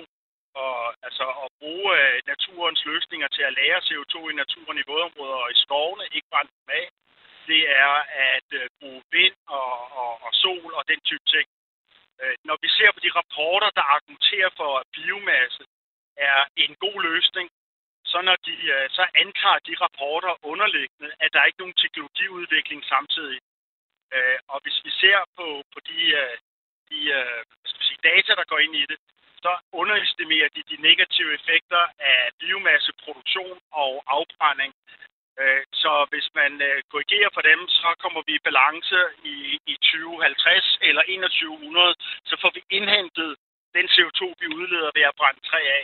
Og altså at bruge øh, naturens løsninger til at lære CO2 i naturen i vådområder og i skovene, ikke brænde dem af. Det er at øh, bruge vind og, og, og sol og den type ting. Øh, når vi ser på de rapporter, der argumenterer for, at biomasse er en god løsning, så når de øh, så anklager de rapporter underliggende, at der er ikke nogen teknologiudvikling samtidig. Øh, og hvis vi ser på, på de, øh, de øh, skal sige, data, der går ind i det, så underestimerer de de negative effekter af biomasseproduktion og afbrænding. Øh, så hvis man øh, korrigerer for dem, så kommer vi i balance i, i 2050 eller 2100, så får vi indhentet den CO2, vi udleder ved at brænde træ af.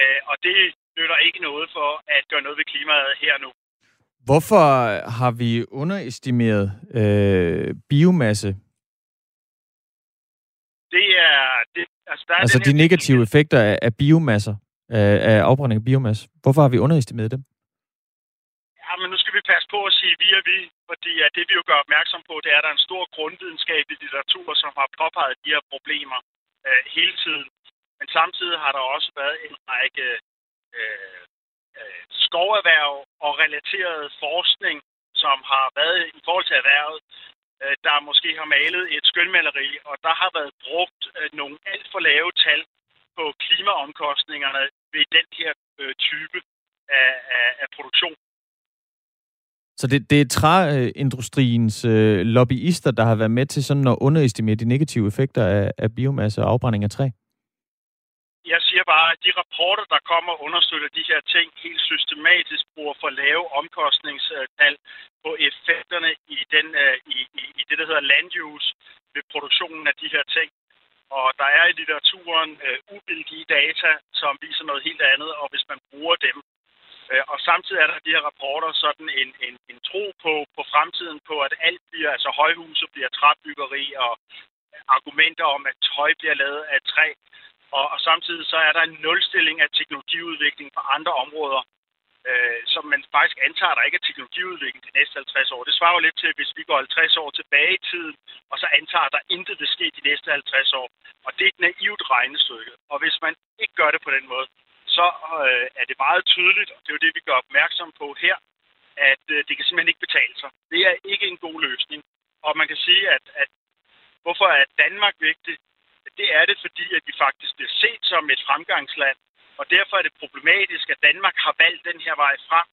Øh, og det nytter ikke noget for at gøre noget ved klimaet her nu. Hvorfor har vi underestimeret øh, biomasse? Det er... Det, altså, der er altså de negative effekter af, af biomasser, af, af afbrænding af biomasse. Hvorfor har vi underestimeret dem? Ja, men nu skal vi passe på at sige vi og vi, fordi at det vi jo gør opmærksom på, det er, at der er en stor grundvidenskabelig litteratur, som har påpeget de her problemer øh, hele tiden. Men samtidig har der også været en række øh, øh, skoverhverv og relateret forskning, som har været i forhold til erhvervet, øh, der måske har malet et skønmaleri, og der har været brugt øh, nogle alt for lave tal på klimaomkostningerne ved den her øh, type af, af, af produktion. Så det, det er træindustriens øh, lobbyister, der har været med til sådan at underestimere de negative effekter af, af biomasse og afbrænding af træ? Jeg siger bare, at de rapporter, der kommer og understøtter de her ting, helt systematisk bruger for lave omkostningstal på effekterne i, den, øh, i, i, i det, der hedder land use ved produktionen af de her ting. Og der er i litteraturen øh, uvildige data, som viser noget helt andet, og hvis man bruger dem, Øh, og samtidig er der de her rapporter sådan en, en, en tro på, på fremtiden på, at alt bliver, altså højhuse bliver træbyggeri og argumenter om, at tøj bliver lavet af træ. Og, og samtidig så er der en nulstilling af teknologiudvikling på andre områder, øh, som man faktisk antager, der ikke er teknologiudvikling de næste 50 år. Det svarer jo lidt til, hvis vi går 50 år tilbage i tiden, og så antager, der intet vil ske de næste 50 år. Og det er et naivt regnestykke. Og hvis man ikke gør det på den måde, så øh, er det meget tydeligt, og det er jo det, vi gør opmærksom på her, at øh, det kan simpelthen ikke betale sig. Det er ikke en god løsning. Og man kan sige, at, at hvorfor er Danmark vigtig? Det er det, fordi at vi faktisk bliver set som et fremgangsland, og derfor er det problematisk, at Danmark har valgt den her vej frem.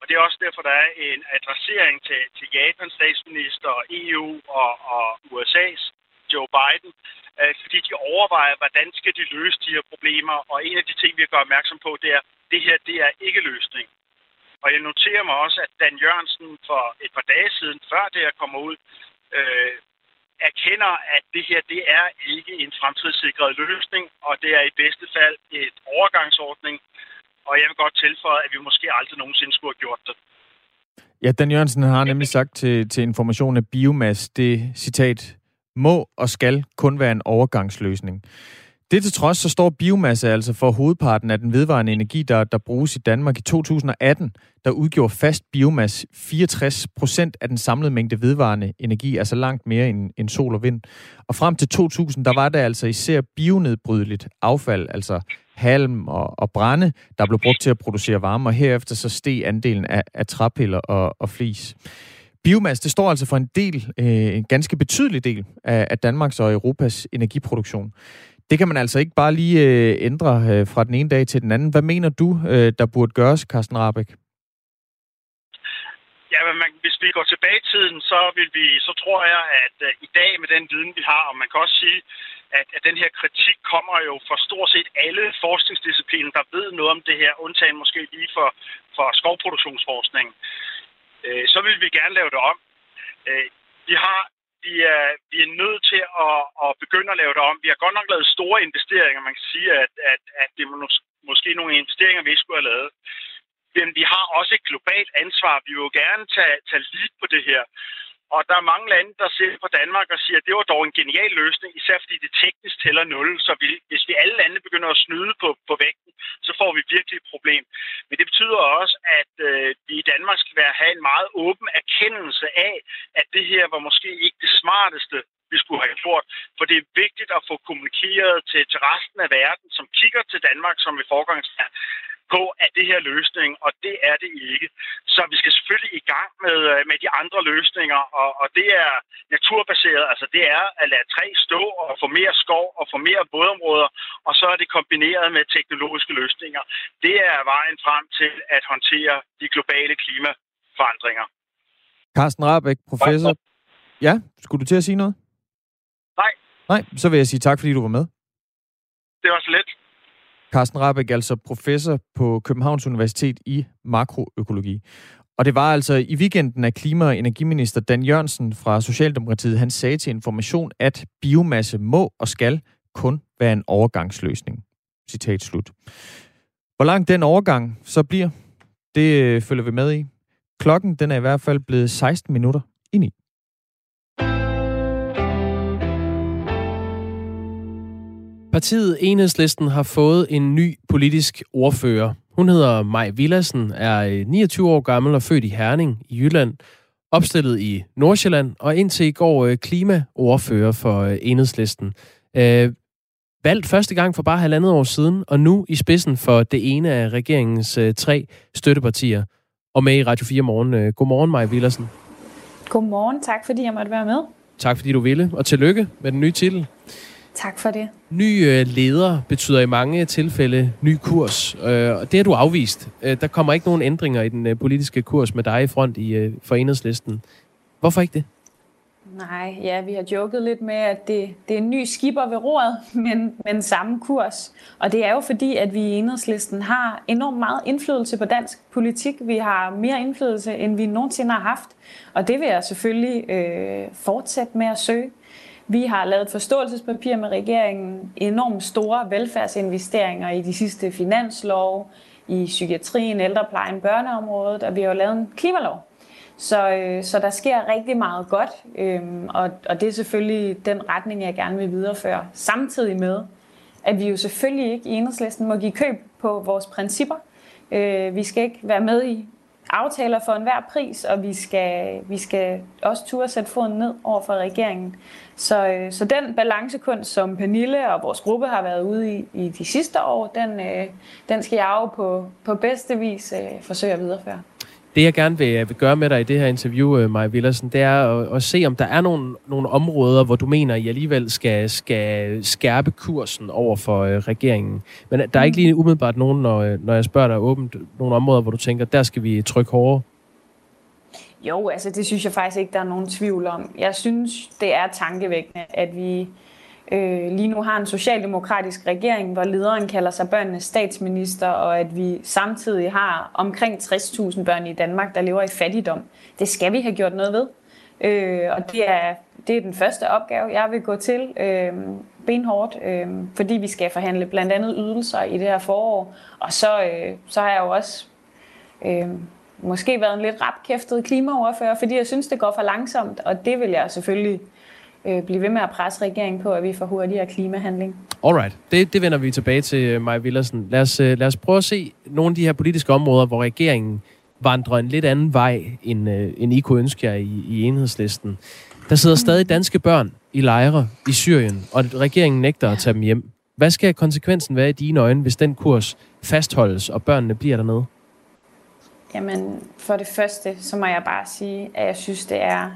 Og det er også derfor, der er en adressering til, til Japans statsminister, EU og, og USA's Joe Biden, øh, fordi de overvejer, hvordan skal de løse de her problemer. Og en af de ting, vi gør opmærksom på, det er, at det her det er ikke løsning. Og jeg noterer mig også, at Dan Jørgensen for et par dage siden, før det her kommer ud, øh, erkender, at det her det er ikke en fremtidssikret løsning, og det er i bedste fald et overgangsordning. Og jeg vil godt tilføje, at vi måske aldrig nogensinde skulle have gjort det. Ja, Dan Jørgensen har nemlig sagt til, til information at biomasse, det citat, må og skal kun være en overgangsløsning. Det til trods, så står biomasse altså for hovedparten af den vedvarende energi, der, der bruges i Danmark. I 2018, der udgjorde fast biomasse 64 procent af den samlede mængde vedvarende energi, altså langt mere end, end sol og vind. Og frem til 2000, der var det altså især bionedbrydeligt affald, altså halm og, og brænde, der blev brugt til at producere varme, og herefter så steg andelen af, af træpiller og, og flis. Biomasse, det står altså for en del, øh, en ganske betydelig del af, af Danmarks og Europas energiproduktion. Det kan man altså ikke bare lige øh, ændre øh, fra den ene dag til den anden. Hvad mener du, øh, der burde gøres, Carsten Rabeck? Ja, men man, hvis vi går tilbage i tiden, så vil vi, så tror jeg, at uh, i dag med den viden, vi har, og man kan også sige, at, at den her kritik kommer jo fra stort set alle forskningsdiscipliner, der ved noget om det her, undtagen måske lige for, for skovproduktionsforskning. Uh, så vil vi gerne lave det om. Uh, vi har vi er, vi er nødt til at, at begynde at lave det om. Vi har godt nok lavet store investeringer. Man kan sige, at, at, at det er måske nogle investeringer, vi ikke skulle have lavet. Men vi har også et globalt ansvar. Vi vil jo gerne tage, tage lead på det her. Og der er mange lande, der ser på Danmark og siger, at det var dog en genial løsning, især fordi det teknisk tæller 0. Så vi, hvis vi alle lande begynder at snyde på, på vægten, så får vi virkelig et problem. Men det betyder også, at øh, vi i Danmark skal være, have en meget åben erkendelse af, at det her var måske ikke det smarteste, vi skulle have gjort. For det er vigtigt at få kommunikeret til, til resten af verden, som kigger til Danmark som et forgangsland, på, at det her løsning, og det er det ikke. Så vi skal selvfølgelig i gang med, øh, med de andre løsninger, og, og det er naturbaseret, altså det er at lade træ stå og få mere skov og få mere vådområder, og så er det kombineret med teknologiske løsninger. Det er vejen frem til at håndtere de globale klimaforandringer. Carsten Rabeck, professor. Ja, skulle du til at sige noget? Nej. Nej, så vil jeg sige tak, fordi du var med. Det var så let. Carsten Rabeck, altså professor på Københavns Universitet i makroøkologi. Og det var altså i weekenden, at klima- og energiminister Dan Jørgensen fra Socialdemokratiet, han sagde til Information, at biomasse må og skal kun være en overgangsløsning. Citat slut. Hvor lang den overgang så bliver, det øh, følger vi med i. Klokken den er i hvert fald blevet 16 minutter ind i. Partiet Enhedslisten har fået en ny politisk ordfører. Hun hedder Maj Villassen, er 29 år gammel og født i Herning i Jylland, opstillet i Nordsjælland og indtil i går øh, klimaordfører for øh, Enhedslisten. Øh, valgt første gang for bare halvandet år siden, og nu i spidsen for det ene af regeringens øh, tre støttepartier. Og med i Radio 4 morgen. Øh, godmorgen, Maj Villassen. Godmorgen, tak fordi jeg måtte være med. Tak fordi du ville, og tillykke med den nye titel. Tak for det. Ny øh, leder betyder i mange tilfælde ny kurs, øh, og det har du afvist. Øh, der kommer ikke nogen ændringer i den øh, politiske kurs med dig i front i øh, foreningslisten. Hvorfor ikke det? Nej, ja, vi har joket lidt med, at det, det er en ny skipper ved roret, [LAUGHS] men, men samme kurs. Og det er jo fordi, at vi i enhedslisten har enormt meget indflydelse på dansk politik. Vi har mere indflydelse, end vi nogensinde har haft. Og det vil jeg selvfølgelig øh, fortsætte med at søge. Vi har lavet et forståelsespapir med regeringen, enormt store velfærdsinvesteringer i de sidste finanslov, i psykiatrien, ældreplejen, børneområdet, og vi har jo lavet en klimalov. Så, øh, så der sker rigtig meget godt, øh, og, og det er selvfølgelig den retning, jeg gerne vil videreføre. Samtidig med, at vi jo selvfølgelig ikke i enhedslisten må give køb på vores principper. Øh, vi skal ikke være med i aftaler for enhver pris, og vi skal, vi skal også turde sætte foden ned over for regeringen. Så, øh, så den balancekunst, som Pernille og vores gruppe har været ude i i de sidste år, den, øh, den skal jeg jo på, på bedste vis øh, forsøge at videreføre. Det, jeg gerne vil, øh, vil gøre med dig i det her interview, øh, Maja Villersen, det er at, at se, om der er nogle, nogle områder, hvor du mener, I alligevel skal, skal skærpe kursen over for øh, regeringen. Men der er ikke lige umiddelbart nogen, når, øh, når jeg spørger dig åbent, nogle områder, hvor du tænker, der skal vi trykke hårdere? Jo, altså det synes jeg faktisk ikke, der er nogen tvivl om. Jeg synes, det er tankevækkende, at vi øh, lige nu har en socialdemokratisk regering, hvor lederen kalder sig børnenes statsminister, og at vi samtidig har omkring 60.000 børn i Danmark, der lever i fattigdom. Det skal vi have gjort noget ved. Øh, og det er, det er den første opgave, jeg vil gå til øh, benhårdt, øh, fordi vi skal forhandle blandt andet ydelser i det her forår. Og så, øh, så har jeg jo også øh, måske været en lidt rapkæftet klimaoverfører, fordi jeg synes, det går for langsomt, og det vil jeg selvfølgelig øh, blive ved med at presse regeringen på, at vi får hurtigere klimahandling. Alright, det, det vender vi tilbage til, Maja Villersen. Lad os, øh, lad os prøve at se nogle af de her politiske områder, hvor regeringen vandrer en lidt anden vej, end, øh, end I kunne ønske jer i, i enhedslisten. Der sidder stadig danske børn i lejre i Syrien, og regeringen nægter at tage dem hjem. Hvad skal konsekvensen være i dine øjne, hvis den kurs fastholdes, og børnene bliver dernede? Jamen, for det første, så må jeg bare sige, at jeg synes, det er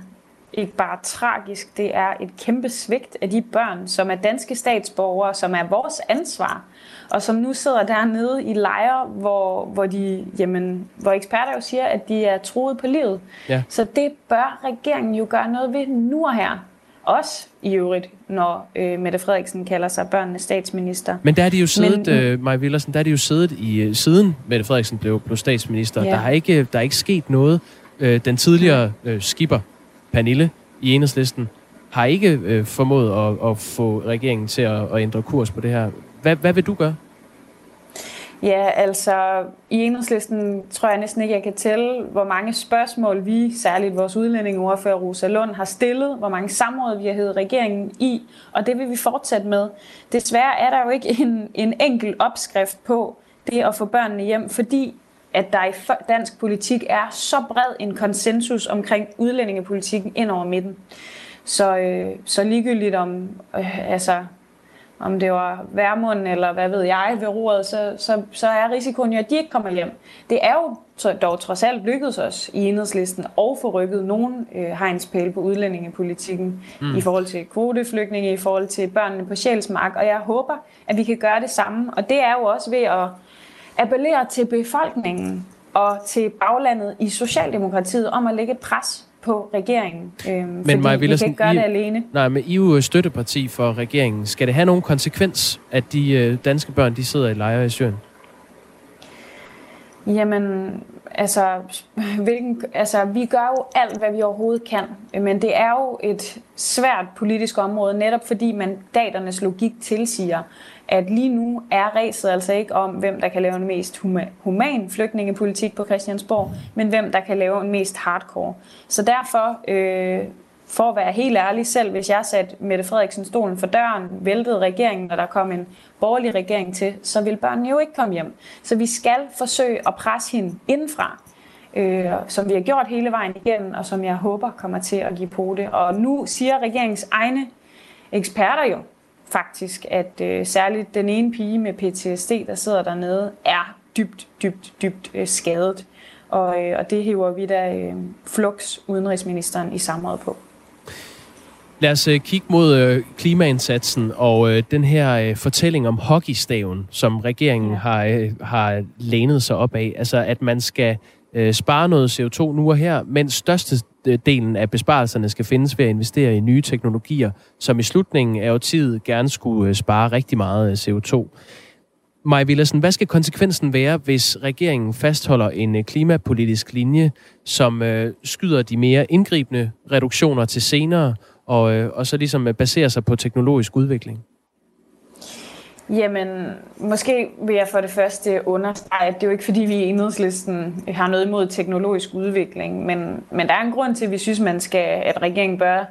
ikke bare tragisk, det er et kæmpe svigt af de børn, som er danske statsborgere, som er vores ansvar, og som nu sidder dernede i lejre, hvor, hvor, de, jamen, hvor eksperter jo siger, at de er truet på livet. Ja. Så det bør regeringen jo gøre noget ved nu og her. Også i øvrigt, når øh, Mette Frederiksen kalder sig børnenes statsminister. Men der er de jo siddet, Men, øh, Maja Villersen, der er de jo siddet i, øh, siden Mette Frederiksen blev, blev statsminister. Ja. Der, har ikke, der er ikke sket noget. Øh, den tidligere øh, skipper, Pernille i enhedslisten har ikke øh, formået at, at få regeringen til at, at ændre kurs på det her. Hvad, hvad vil du gøre? Ja, altså i enhedslisten tror jeg næsten ikke, jeg kan tælle, hvor mange spørgsmål vi, særligt vores udlændingeordfører Rosa Lund, har stillet, hvor mange samråd vi har heddet regeringen i, og det vil vi fortsætte med. Desværre er der jo ikke en, en enkel opskrift på det at få børnene hjem, fordi at der i dansk politik er så bred en konsensus omkring udlændingepolitikken ind over midten. Så, øh, så ligegyldigt om, øh, altså, om det var værmund eller hvad ved jeg ved roret, så, så, så er risikoen jo, at de ikke kommer hjem. Det er jo så dog trods alt lykkedes os i enhedslisten at få rykket nogle øh, hegnspæle på udlændingepolitikken mm. i forhold til kvoteflygtninge, i forhold til børnene på Sjælsmark, og jeg håber, at vi kan gøre det samme. Og det er jo også ved at appellere til befolkningen og til baglandet i Socialdemokratiet om at lægge et pres på regeringen. Øhm, men Maja vi kan ikke gøre I, det alene. Nej, men I er jo støtteparti for regeringen. Skal det have nogen konsekvens, at de øh, danske børn de sidder i lejre i Syrien? Jamen, altså, [LAUGHS] hvilken, altså, vi gør jo alt, hvad vi overhovedet kan, men det er jo et svært politisk område, netop fordi mandaternes logik tilsiger, at lige nu er ræset altså ikke om, hvem der kan lave en mest human flygtningepolitik på Christiansborg, men hvem der kan lave en mest hardcore. Så derfor, øh, for at være helt ærlig selv, hvis jeg satte Mette Frederiksen stolen for døren, væltede regeringen, og der kom en borgerlig regering til, så vil børnene jo ikke komme hjem. Så vi skal forsøge at presse hende indenfra, øh, som vi har gjort hele vejen igennem, og som jeg håber kommer til at give på det. Og nu siger regeringens egne eksperter jo, faktisk, at øh, særligt den ene pige med PTSD, der sidder dernede, er dybt, dybt, dybt øh, skadet. Og, øh, og det hiver vi da øh, Flux, udenrigsministeren, i samråd på. Lad os øh, kigge mod øh, klimaindsatsen og øh, den her øh, fortælling om hockeystaven, som regeringen har, øh, har lænet sig op af. Altså, at man skal øh, spare noget CO2 nu og her, men delen af besparelserne skal findes ved at investere i nye teknologier, som i slutningen af årtiet gerne skulle øh, spare rigtig meget øh, CO2. Maja Villersen, hvad skal konsekvensen være, hvis regeringen fastholder en øh, klimapolitisk linje, som øh, skyder de mere indgribende reduktioner til senere, og, øh, og så ligesom baserer sig på teknologisk udvikling? Jamen, måske vil jeg for det første understrege, at det er jo ikke fordi, vi i enhedslisten har noget imod teknologisk udvikling, men, men der er en grund til, at vi synes, man skal, at regeringen bør,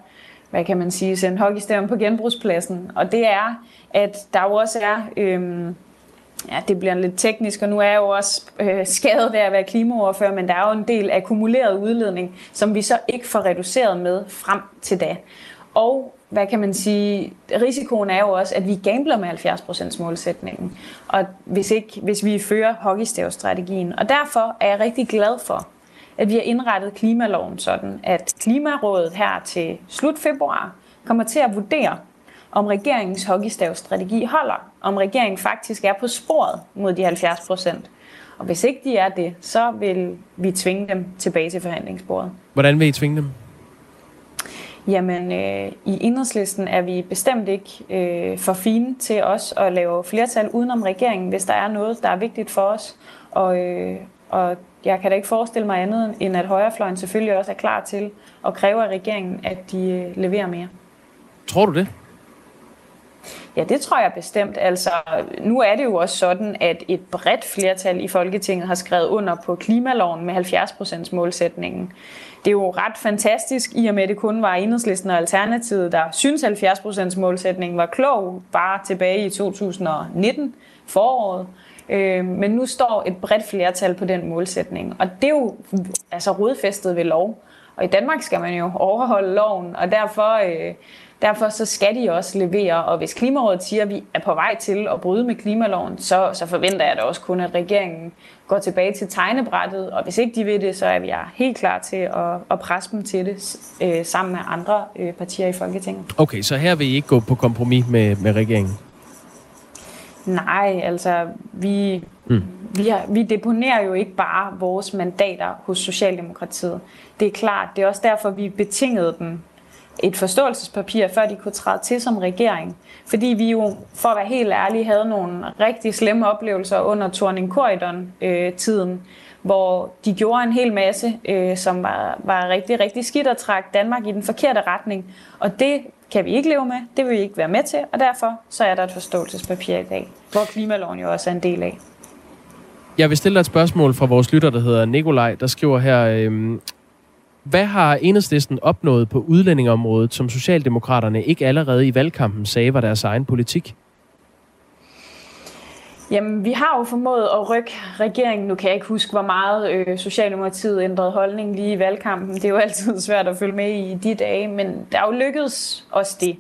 hvad kan man sige, sende hockeystaven på genbrugspladsen. Og det er, at der jo også er, øhm, ja, det bliver lidt teknisk, og nu er jeg jo også øh, skadet ved at være klimaoverfører, men der er jo en del akkumuleret udledning, som vi så ikke får reduceret med frem til da. Og hvad kan man sige, risikoen er jo også, at vi gambler med 70% målsætningen, og hvis, ikke, hvis vi fører hockeystavstrategien. Og derfor er jeg rigtig glad for, at vi har indrettet klimaloven sådan, at Klimarådet her til slut februar kommer til at vurdere, om regeringens hockeystavstrategi holder, om regeringen faktisk er på sporet mod de 70 procent. Og hvis ikke de er det, så vil vi tvinge dem tilbage til forhandlingsbordet. Hvordan vil I tvinge dem? Jamen, øh, i enhedslisten er vi bestemt ikke øh, for fine til os at lave flertal udenom regeringen, hvis der er noget, der er vigtigt for os. Og, øh, og jeg kan da ikke forestille mig andet, end at højrefløjen selvfølgelig også er klar til at kræve af regeringen, at de øh, leverer mere. Tror du det? Ja, det tror jeg bestemt. Altså, nu er det jo også sådan, at et bredt flertal i Folketinget har skrevet under på klimaloven med 70% målsætningen det er jo ret fantastisk, i og med at det kun var enhedslisten og Alternativet, der synes 70% målsætningen var klog, bare tilbage i 2019 foråret. Øh, men nu står et bredt flertal på den målsætning, og det er jo altså rodfæstet ved lov. Og i Danmark skal man jo overholde loven, og derfor, øh, derfor så skal de også levere. Og hvis Klimarådet siger, at vi er på vej til at bryde med klimaloven, så, så forventer jeg da også kun, at regeringen går tilbage til tegnebrættet, og hvis ikke de vil det, så er vi helt klar til at, at presse dem til det øh, sammen med andre øh, partier i Folketinget. Okay, så her vil I ikke gå på kompromis med, med regeringen? Nej, altså vi, mm. vi, har, vi deponerer jo ikke bare vores mandater hos Socialdemokratiet. Det er klart, det er også derfor, vi betingede dem et forståelsespapir, før de kunne træde til som regering. Fordi vi jo, for at være helt ærlige, havde nogle rigtig slemme oplevelser under Torning Corridon-tiden, øh, hvor de gjorde en hel masse, øh, som var, var rigtig, rigtig skidt og trak Danmark i den forkerte retning. Og det kan vi ikke leve med, det vil vi ikke være med til, og derfor så er der et forståelsespapir i dag, hvor klimaloven jo også er en del af. Jeg vil stille dig et spørgsmål fra vores lytter, der hedder Nikolaj, der skriver her, øh, hvad har enhedslisten opnået på udlændingeområdet, som Socialdemokraterne ikke allerede i valgkampen sagde var deres egen politik? Jamen, vi har jo formået at rykke regeringen. Nu kan jeg ikke huske, hvor meget øh, Socialdemokratiet ændrede holdning lige i valgkampen. Det er jo altid svært at følge med i de dage, men der er jo lykkedes os det.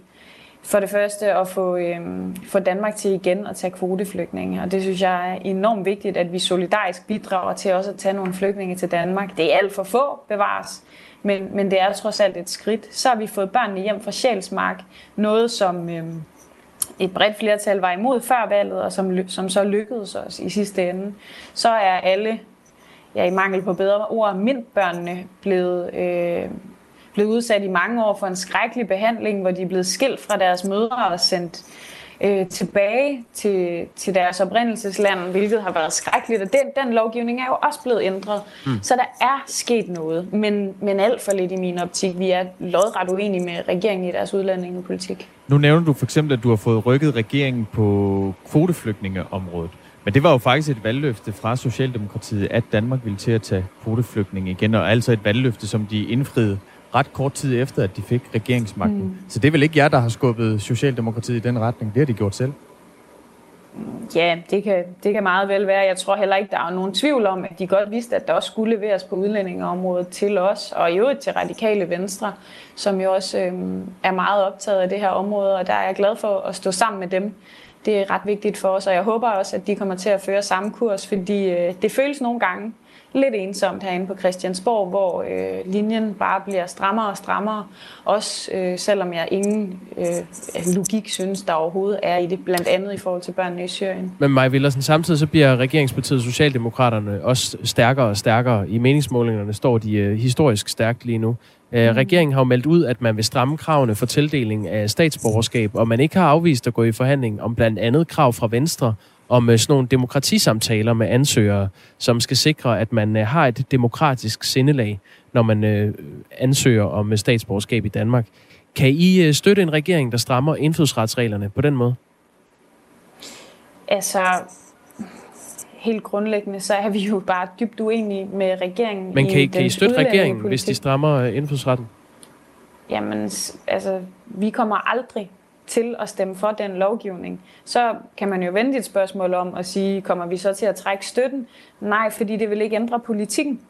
For det første at få, øhm, få Danmark til igen at tage kvoteflygtninge, og det synes jeg er enormt vigtigt, at vi solidarisk bidrager til også at tage nogle flygtninge til Danmark. Det er alt for få, bevares, men, men det er trods alt et skridt. Så har vi fået børnene hjem fra Sjælsmark, noget som øhm, et bredt flertal var imod før valget, og som, som så lykkedes os i sidste ende. Så er alle, ja i mangel på bedre ord, mindbørnene blevet... Øh, blevet udsat i mange år for en skrækkelig behandling, hvor de er blevet skilt fra deres mødre og sendt øh, tilbage til, til deres oprindelsesland, hvilket har været skrækkeligt. Og den, den lovgivning er jo også blevet ændret. Mm. Så der er sket noget, men, men alt for lidt i min optik. Vi er lodret uenige med regeringen i deres udlændingepolitik. Nu nævner du for eksempel, at du har fået rykket regeringen på kvoteflygtningeområdet. Men det var jo faktisk et valgløfte fra Socialdemokratiet, at Danmark ville til at tage kvoteflygtninge igen, og altså et valgløfte, som de indfriede ret kort tid efter, at de fik regeringsmagten. Mm. Så det er vel ikke jer, der har skubbet Socialdemokratiet i den retning. Det har de gjort selv. Ja, det kan, det kan meget vel være. Jeg tror heller ikke, der er nogen tvivl om, at de godt vidste, at der også skulle leveres på udlændingeområdet til os, og i øvrigt til radikale venstre, som jo også øhm, er meget optaget af det her område, og der er jeg glad for at stå sammen med dem. Det er ret vigtigt for os, og jeg håber også, at de kommer til at føre samme kurs, fordi øh, det føles nogle gange lidt ensomt herinde på Christiansborg, hvor øh, linjen bare bliver strammere og strammere. Også øh, selvom jeg ingen øh, logik synes, der overhovedet er i det, blandt andet i forhold til børnene i Syrien. Men Maja Villersen, samtidig så bliver regeringspartiet Socialdemokraterne også stærkere og stærkere. I meningsmålingerne står de øh, historisk stærkt lige nu. Øh, mm. Regeringen har jo meldt ud, at man vil stramme kravene for tildeling af statsborgerskab, og man ikke har afvist at gå i forhandling om blandt andet krav fra Venstre om øh, sådan nogle demokratisamtaler med ansøgere, som skal sikre, at man øh, har et demokratisk sindelag, når man øh, ansøger om statsborgerskab i Danmark. Kan I støtte en regering, der strammer indfødsretsreglerne på den måde? Altså, helt grundlæggende, så er vi jo bare dybt uenige med regeringen. Men kan I, kan I støtte regeringen, hvis de strammer indfødsretten? Jamen, altså, vi kommer aldrig til at stemme for den lovgivning, så kan man jo vente et spørgsmål om at sige, kommer vi så til at trække støtten? Nej, fordi det vil ikke ændre politikken.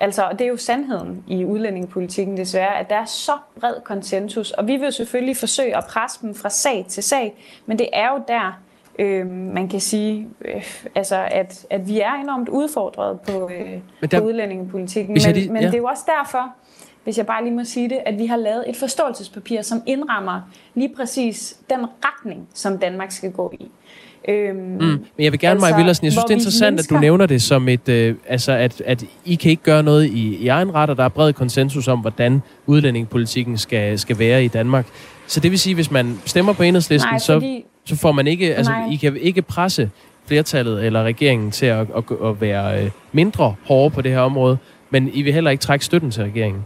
Altså, og det er jo sandheden i udlændingepolitikken desværre, at der er så bred konsensus, og vi vil selvfølgelig forsøge at presse dem fra sag til sag, men det er jo der, øh, man kan sige, øh, altså at, at vi er enormt udfordret på, øh, der, på udlændingepolitikken, men, de, ja. men det er jo også derfor, hvis jeg bare lige må sige det, at vi har lavet et forståelsespapir, som indrammer lige præcis den retning, som Danmark skal gå i. Øhm, mm. Men jeg vil gerne, altså, Maja Villersen, jeg synes, det er interessant, mennesker... at du nævner det som et, øh, altså at, at I kan ikke gøre noget i, i egen ret, og der er bred konsensus om, hvordan udlændingepolitikken skal, skal være i Danmark. Så det vil sige, hvis man stemmer på enhedslisten, Nej, fordi... så, så får man ikke, altså Nej. I kan ikke presse flertallet eller regeringen til at, at, at være øh, mindre hårde på det her område, men I vil heller ikke trække støtten til regeringen.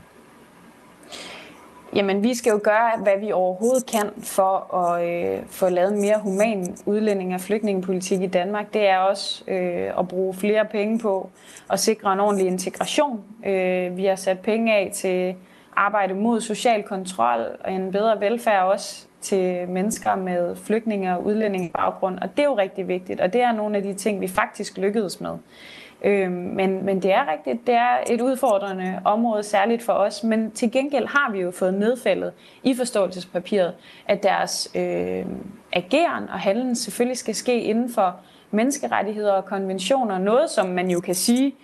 Jamen, vi skal jo gøre, hvad vi overhovedet kan for at øh, få lavet mere human udlænding af flygtningepolitik i Danmark. Det er også øh, at bruge flere penge på at sikre en ordentlig integration. Øh, vi har sat penge af til arbejde mod social kontrol og en bedre velfærd også til mennesker med flygtninge og udlændingebaggrund. Og det er jo rigtig vigtigt, og det er nogle af de ting, vi faktisk lykkedes med. Øh, men, men det er rigtigt, det er et udfordrende område, særligt for os. Men til gengæld har vi jo fået nedfældet i forståelsespapiret, at deres øh, ageren og handlen selvfølgelig skal ske inden for menneskerettigheder og konventioner. Noget, som man jo kan sige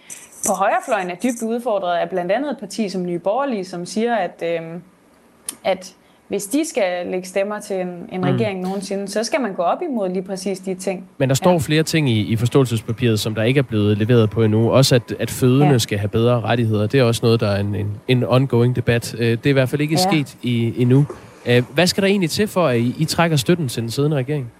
på højrefløjen er dybt udfordret af blandt andet et parti som Nye Borgerlige, som siger, at, øh, at hvis de skal lægge stemmer til en, en mm. regering nogensinde, så skal man gå op imod lige præcis de ting. Men der står ja. flere ting i, i forståelsespapiret, som der ikke er blevet leveret på endnu. Også at, at fødende ja. skal have bedre rettigheder. Det er også noget, der er en, en, en ongoing debat. Øh, det er i hvert fald ikke ja. sket i, endnu. Øh, hvad skal der egentlig til for, at I, I trækker støtten til den siddende regering?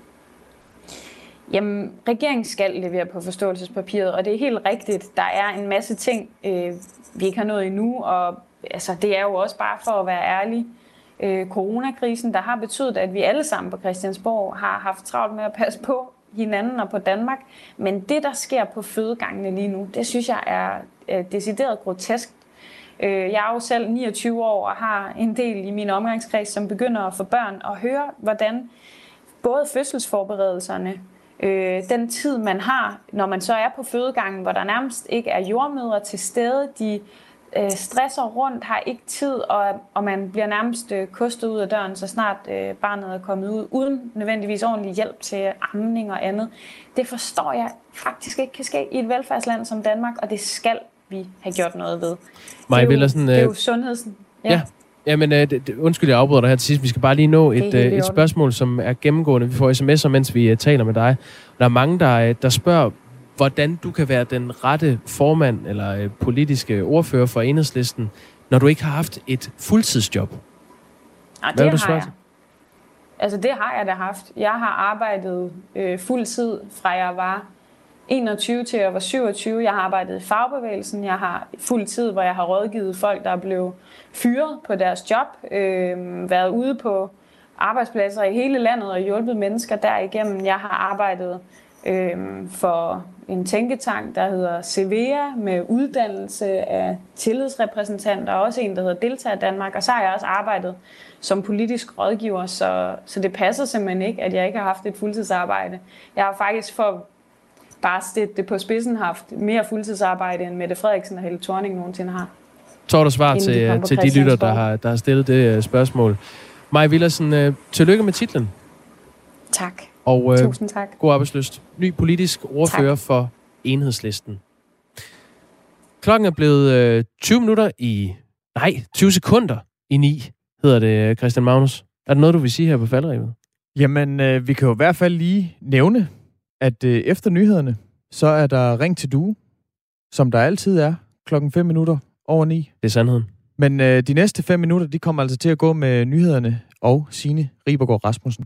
Jamen, regeringen skal levere på forståelsespapiret, og det er helt rigtigt. Der er en masse ting, øh, vi ikke har nået endnu, og altså, det er jo også bare for at være ærlig øh, coronakrisen, der har betydet, at vi alle sammen på Christiansborg har haft travlt med at passe på hinanden og på Danmark. Men det, der sker på fødegangene lige nu, det synes jeg er øh, decideret grotesk. Øh, jeg er jo selv 29 år og har en del i min omgangskreds, som begynder at få børn og høre, hvordan både fødselsforberedelserne, øh, den tid, man har, når man så er på fødegangen, hvor der nærmest ikke er jordmøder til stede, de øh, stresser rundt, har ikke tid, og, og man bliver nærmest øh, kostet ud af døren, så snart øh, barnet er kommet ud, uden nødvendigvis ordentlig hjælp til amning og andet. Det forstår jeg faktisk ikke kan ske i et velfærdsland som Danmark, og det skal vi have gjort noget ved. Maja det, er jo, sådan, det er jo øh, sundheds... Ja. ja. Jamen, øh, det, undskyld, jeg afbryder dig her til sidst. Vi skal bare lige nå et, øh, et spørgsmål, som er gennemgående. Vi får sms'er, mens vi uh, taler med dig. Der er mange, der, der spørger, hvordan du kan være den rette formand eller øh, politiske ordfører for enhedslisten, når du ikke har haft et fuldtidsjob. Ja, det har jeg. Altså det har jeg da haft. Jeg har arbejdet øh, fuld tid fra jeg var 21 til jeg var 27. Jeg har arbejdet i fagbevægelsen. Jeg har fuld tid, hvor jeg har rådgivet folk, der er blevet fyret på deres job. Øh, været ude på arbejdspladser i hele landet og hjulpet mennesker derigennem. Jeg har arbejdet øh, for en tænketank, der hedder Cevea, med uddannelse af tillidsrepræsentanter, og også en, der hedder Deltager Danmark, og så har jeg også arbejdet som politisk rådgiver, så, så det passer simpelthen ikke, at jeg ikke har haft et fuldtidsarbejde. Jeg har faktisk for bare stedt det på spidsen haft mere fuldtidsarbejde, end Mette Frederiksen og Helle Thorning nogensinde har. Så du svar til, de til de lytter, der har, der har stillet det uh, spørgsmål. Maja Villersen, uh, tillykke med titlen. Tak. Og øh, Tusind tak. god arbejdsløst. Ny politisk ordfører tak. for enhedslisten. Klokken er blevet øh, 20 minutter i... Nej, 20 sekunder i 9, hedder det, Christian Magnus. Er der noget, du vil sige her på faldrevet? Jamen, øh, vi kan jo i hvert fald lige nævne, at øh, efter nyhederne, så er der Ring til Due, som der altid er, klokken 5 minutter over 9. Det er sandheden. Men øh, de næste 5 minutter, de kommer altså til at gå med nyhederne og Signe Ribergaard Rasmussen.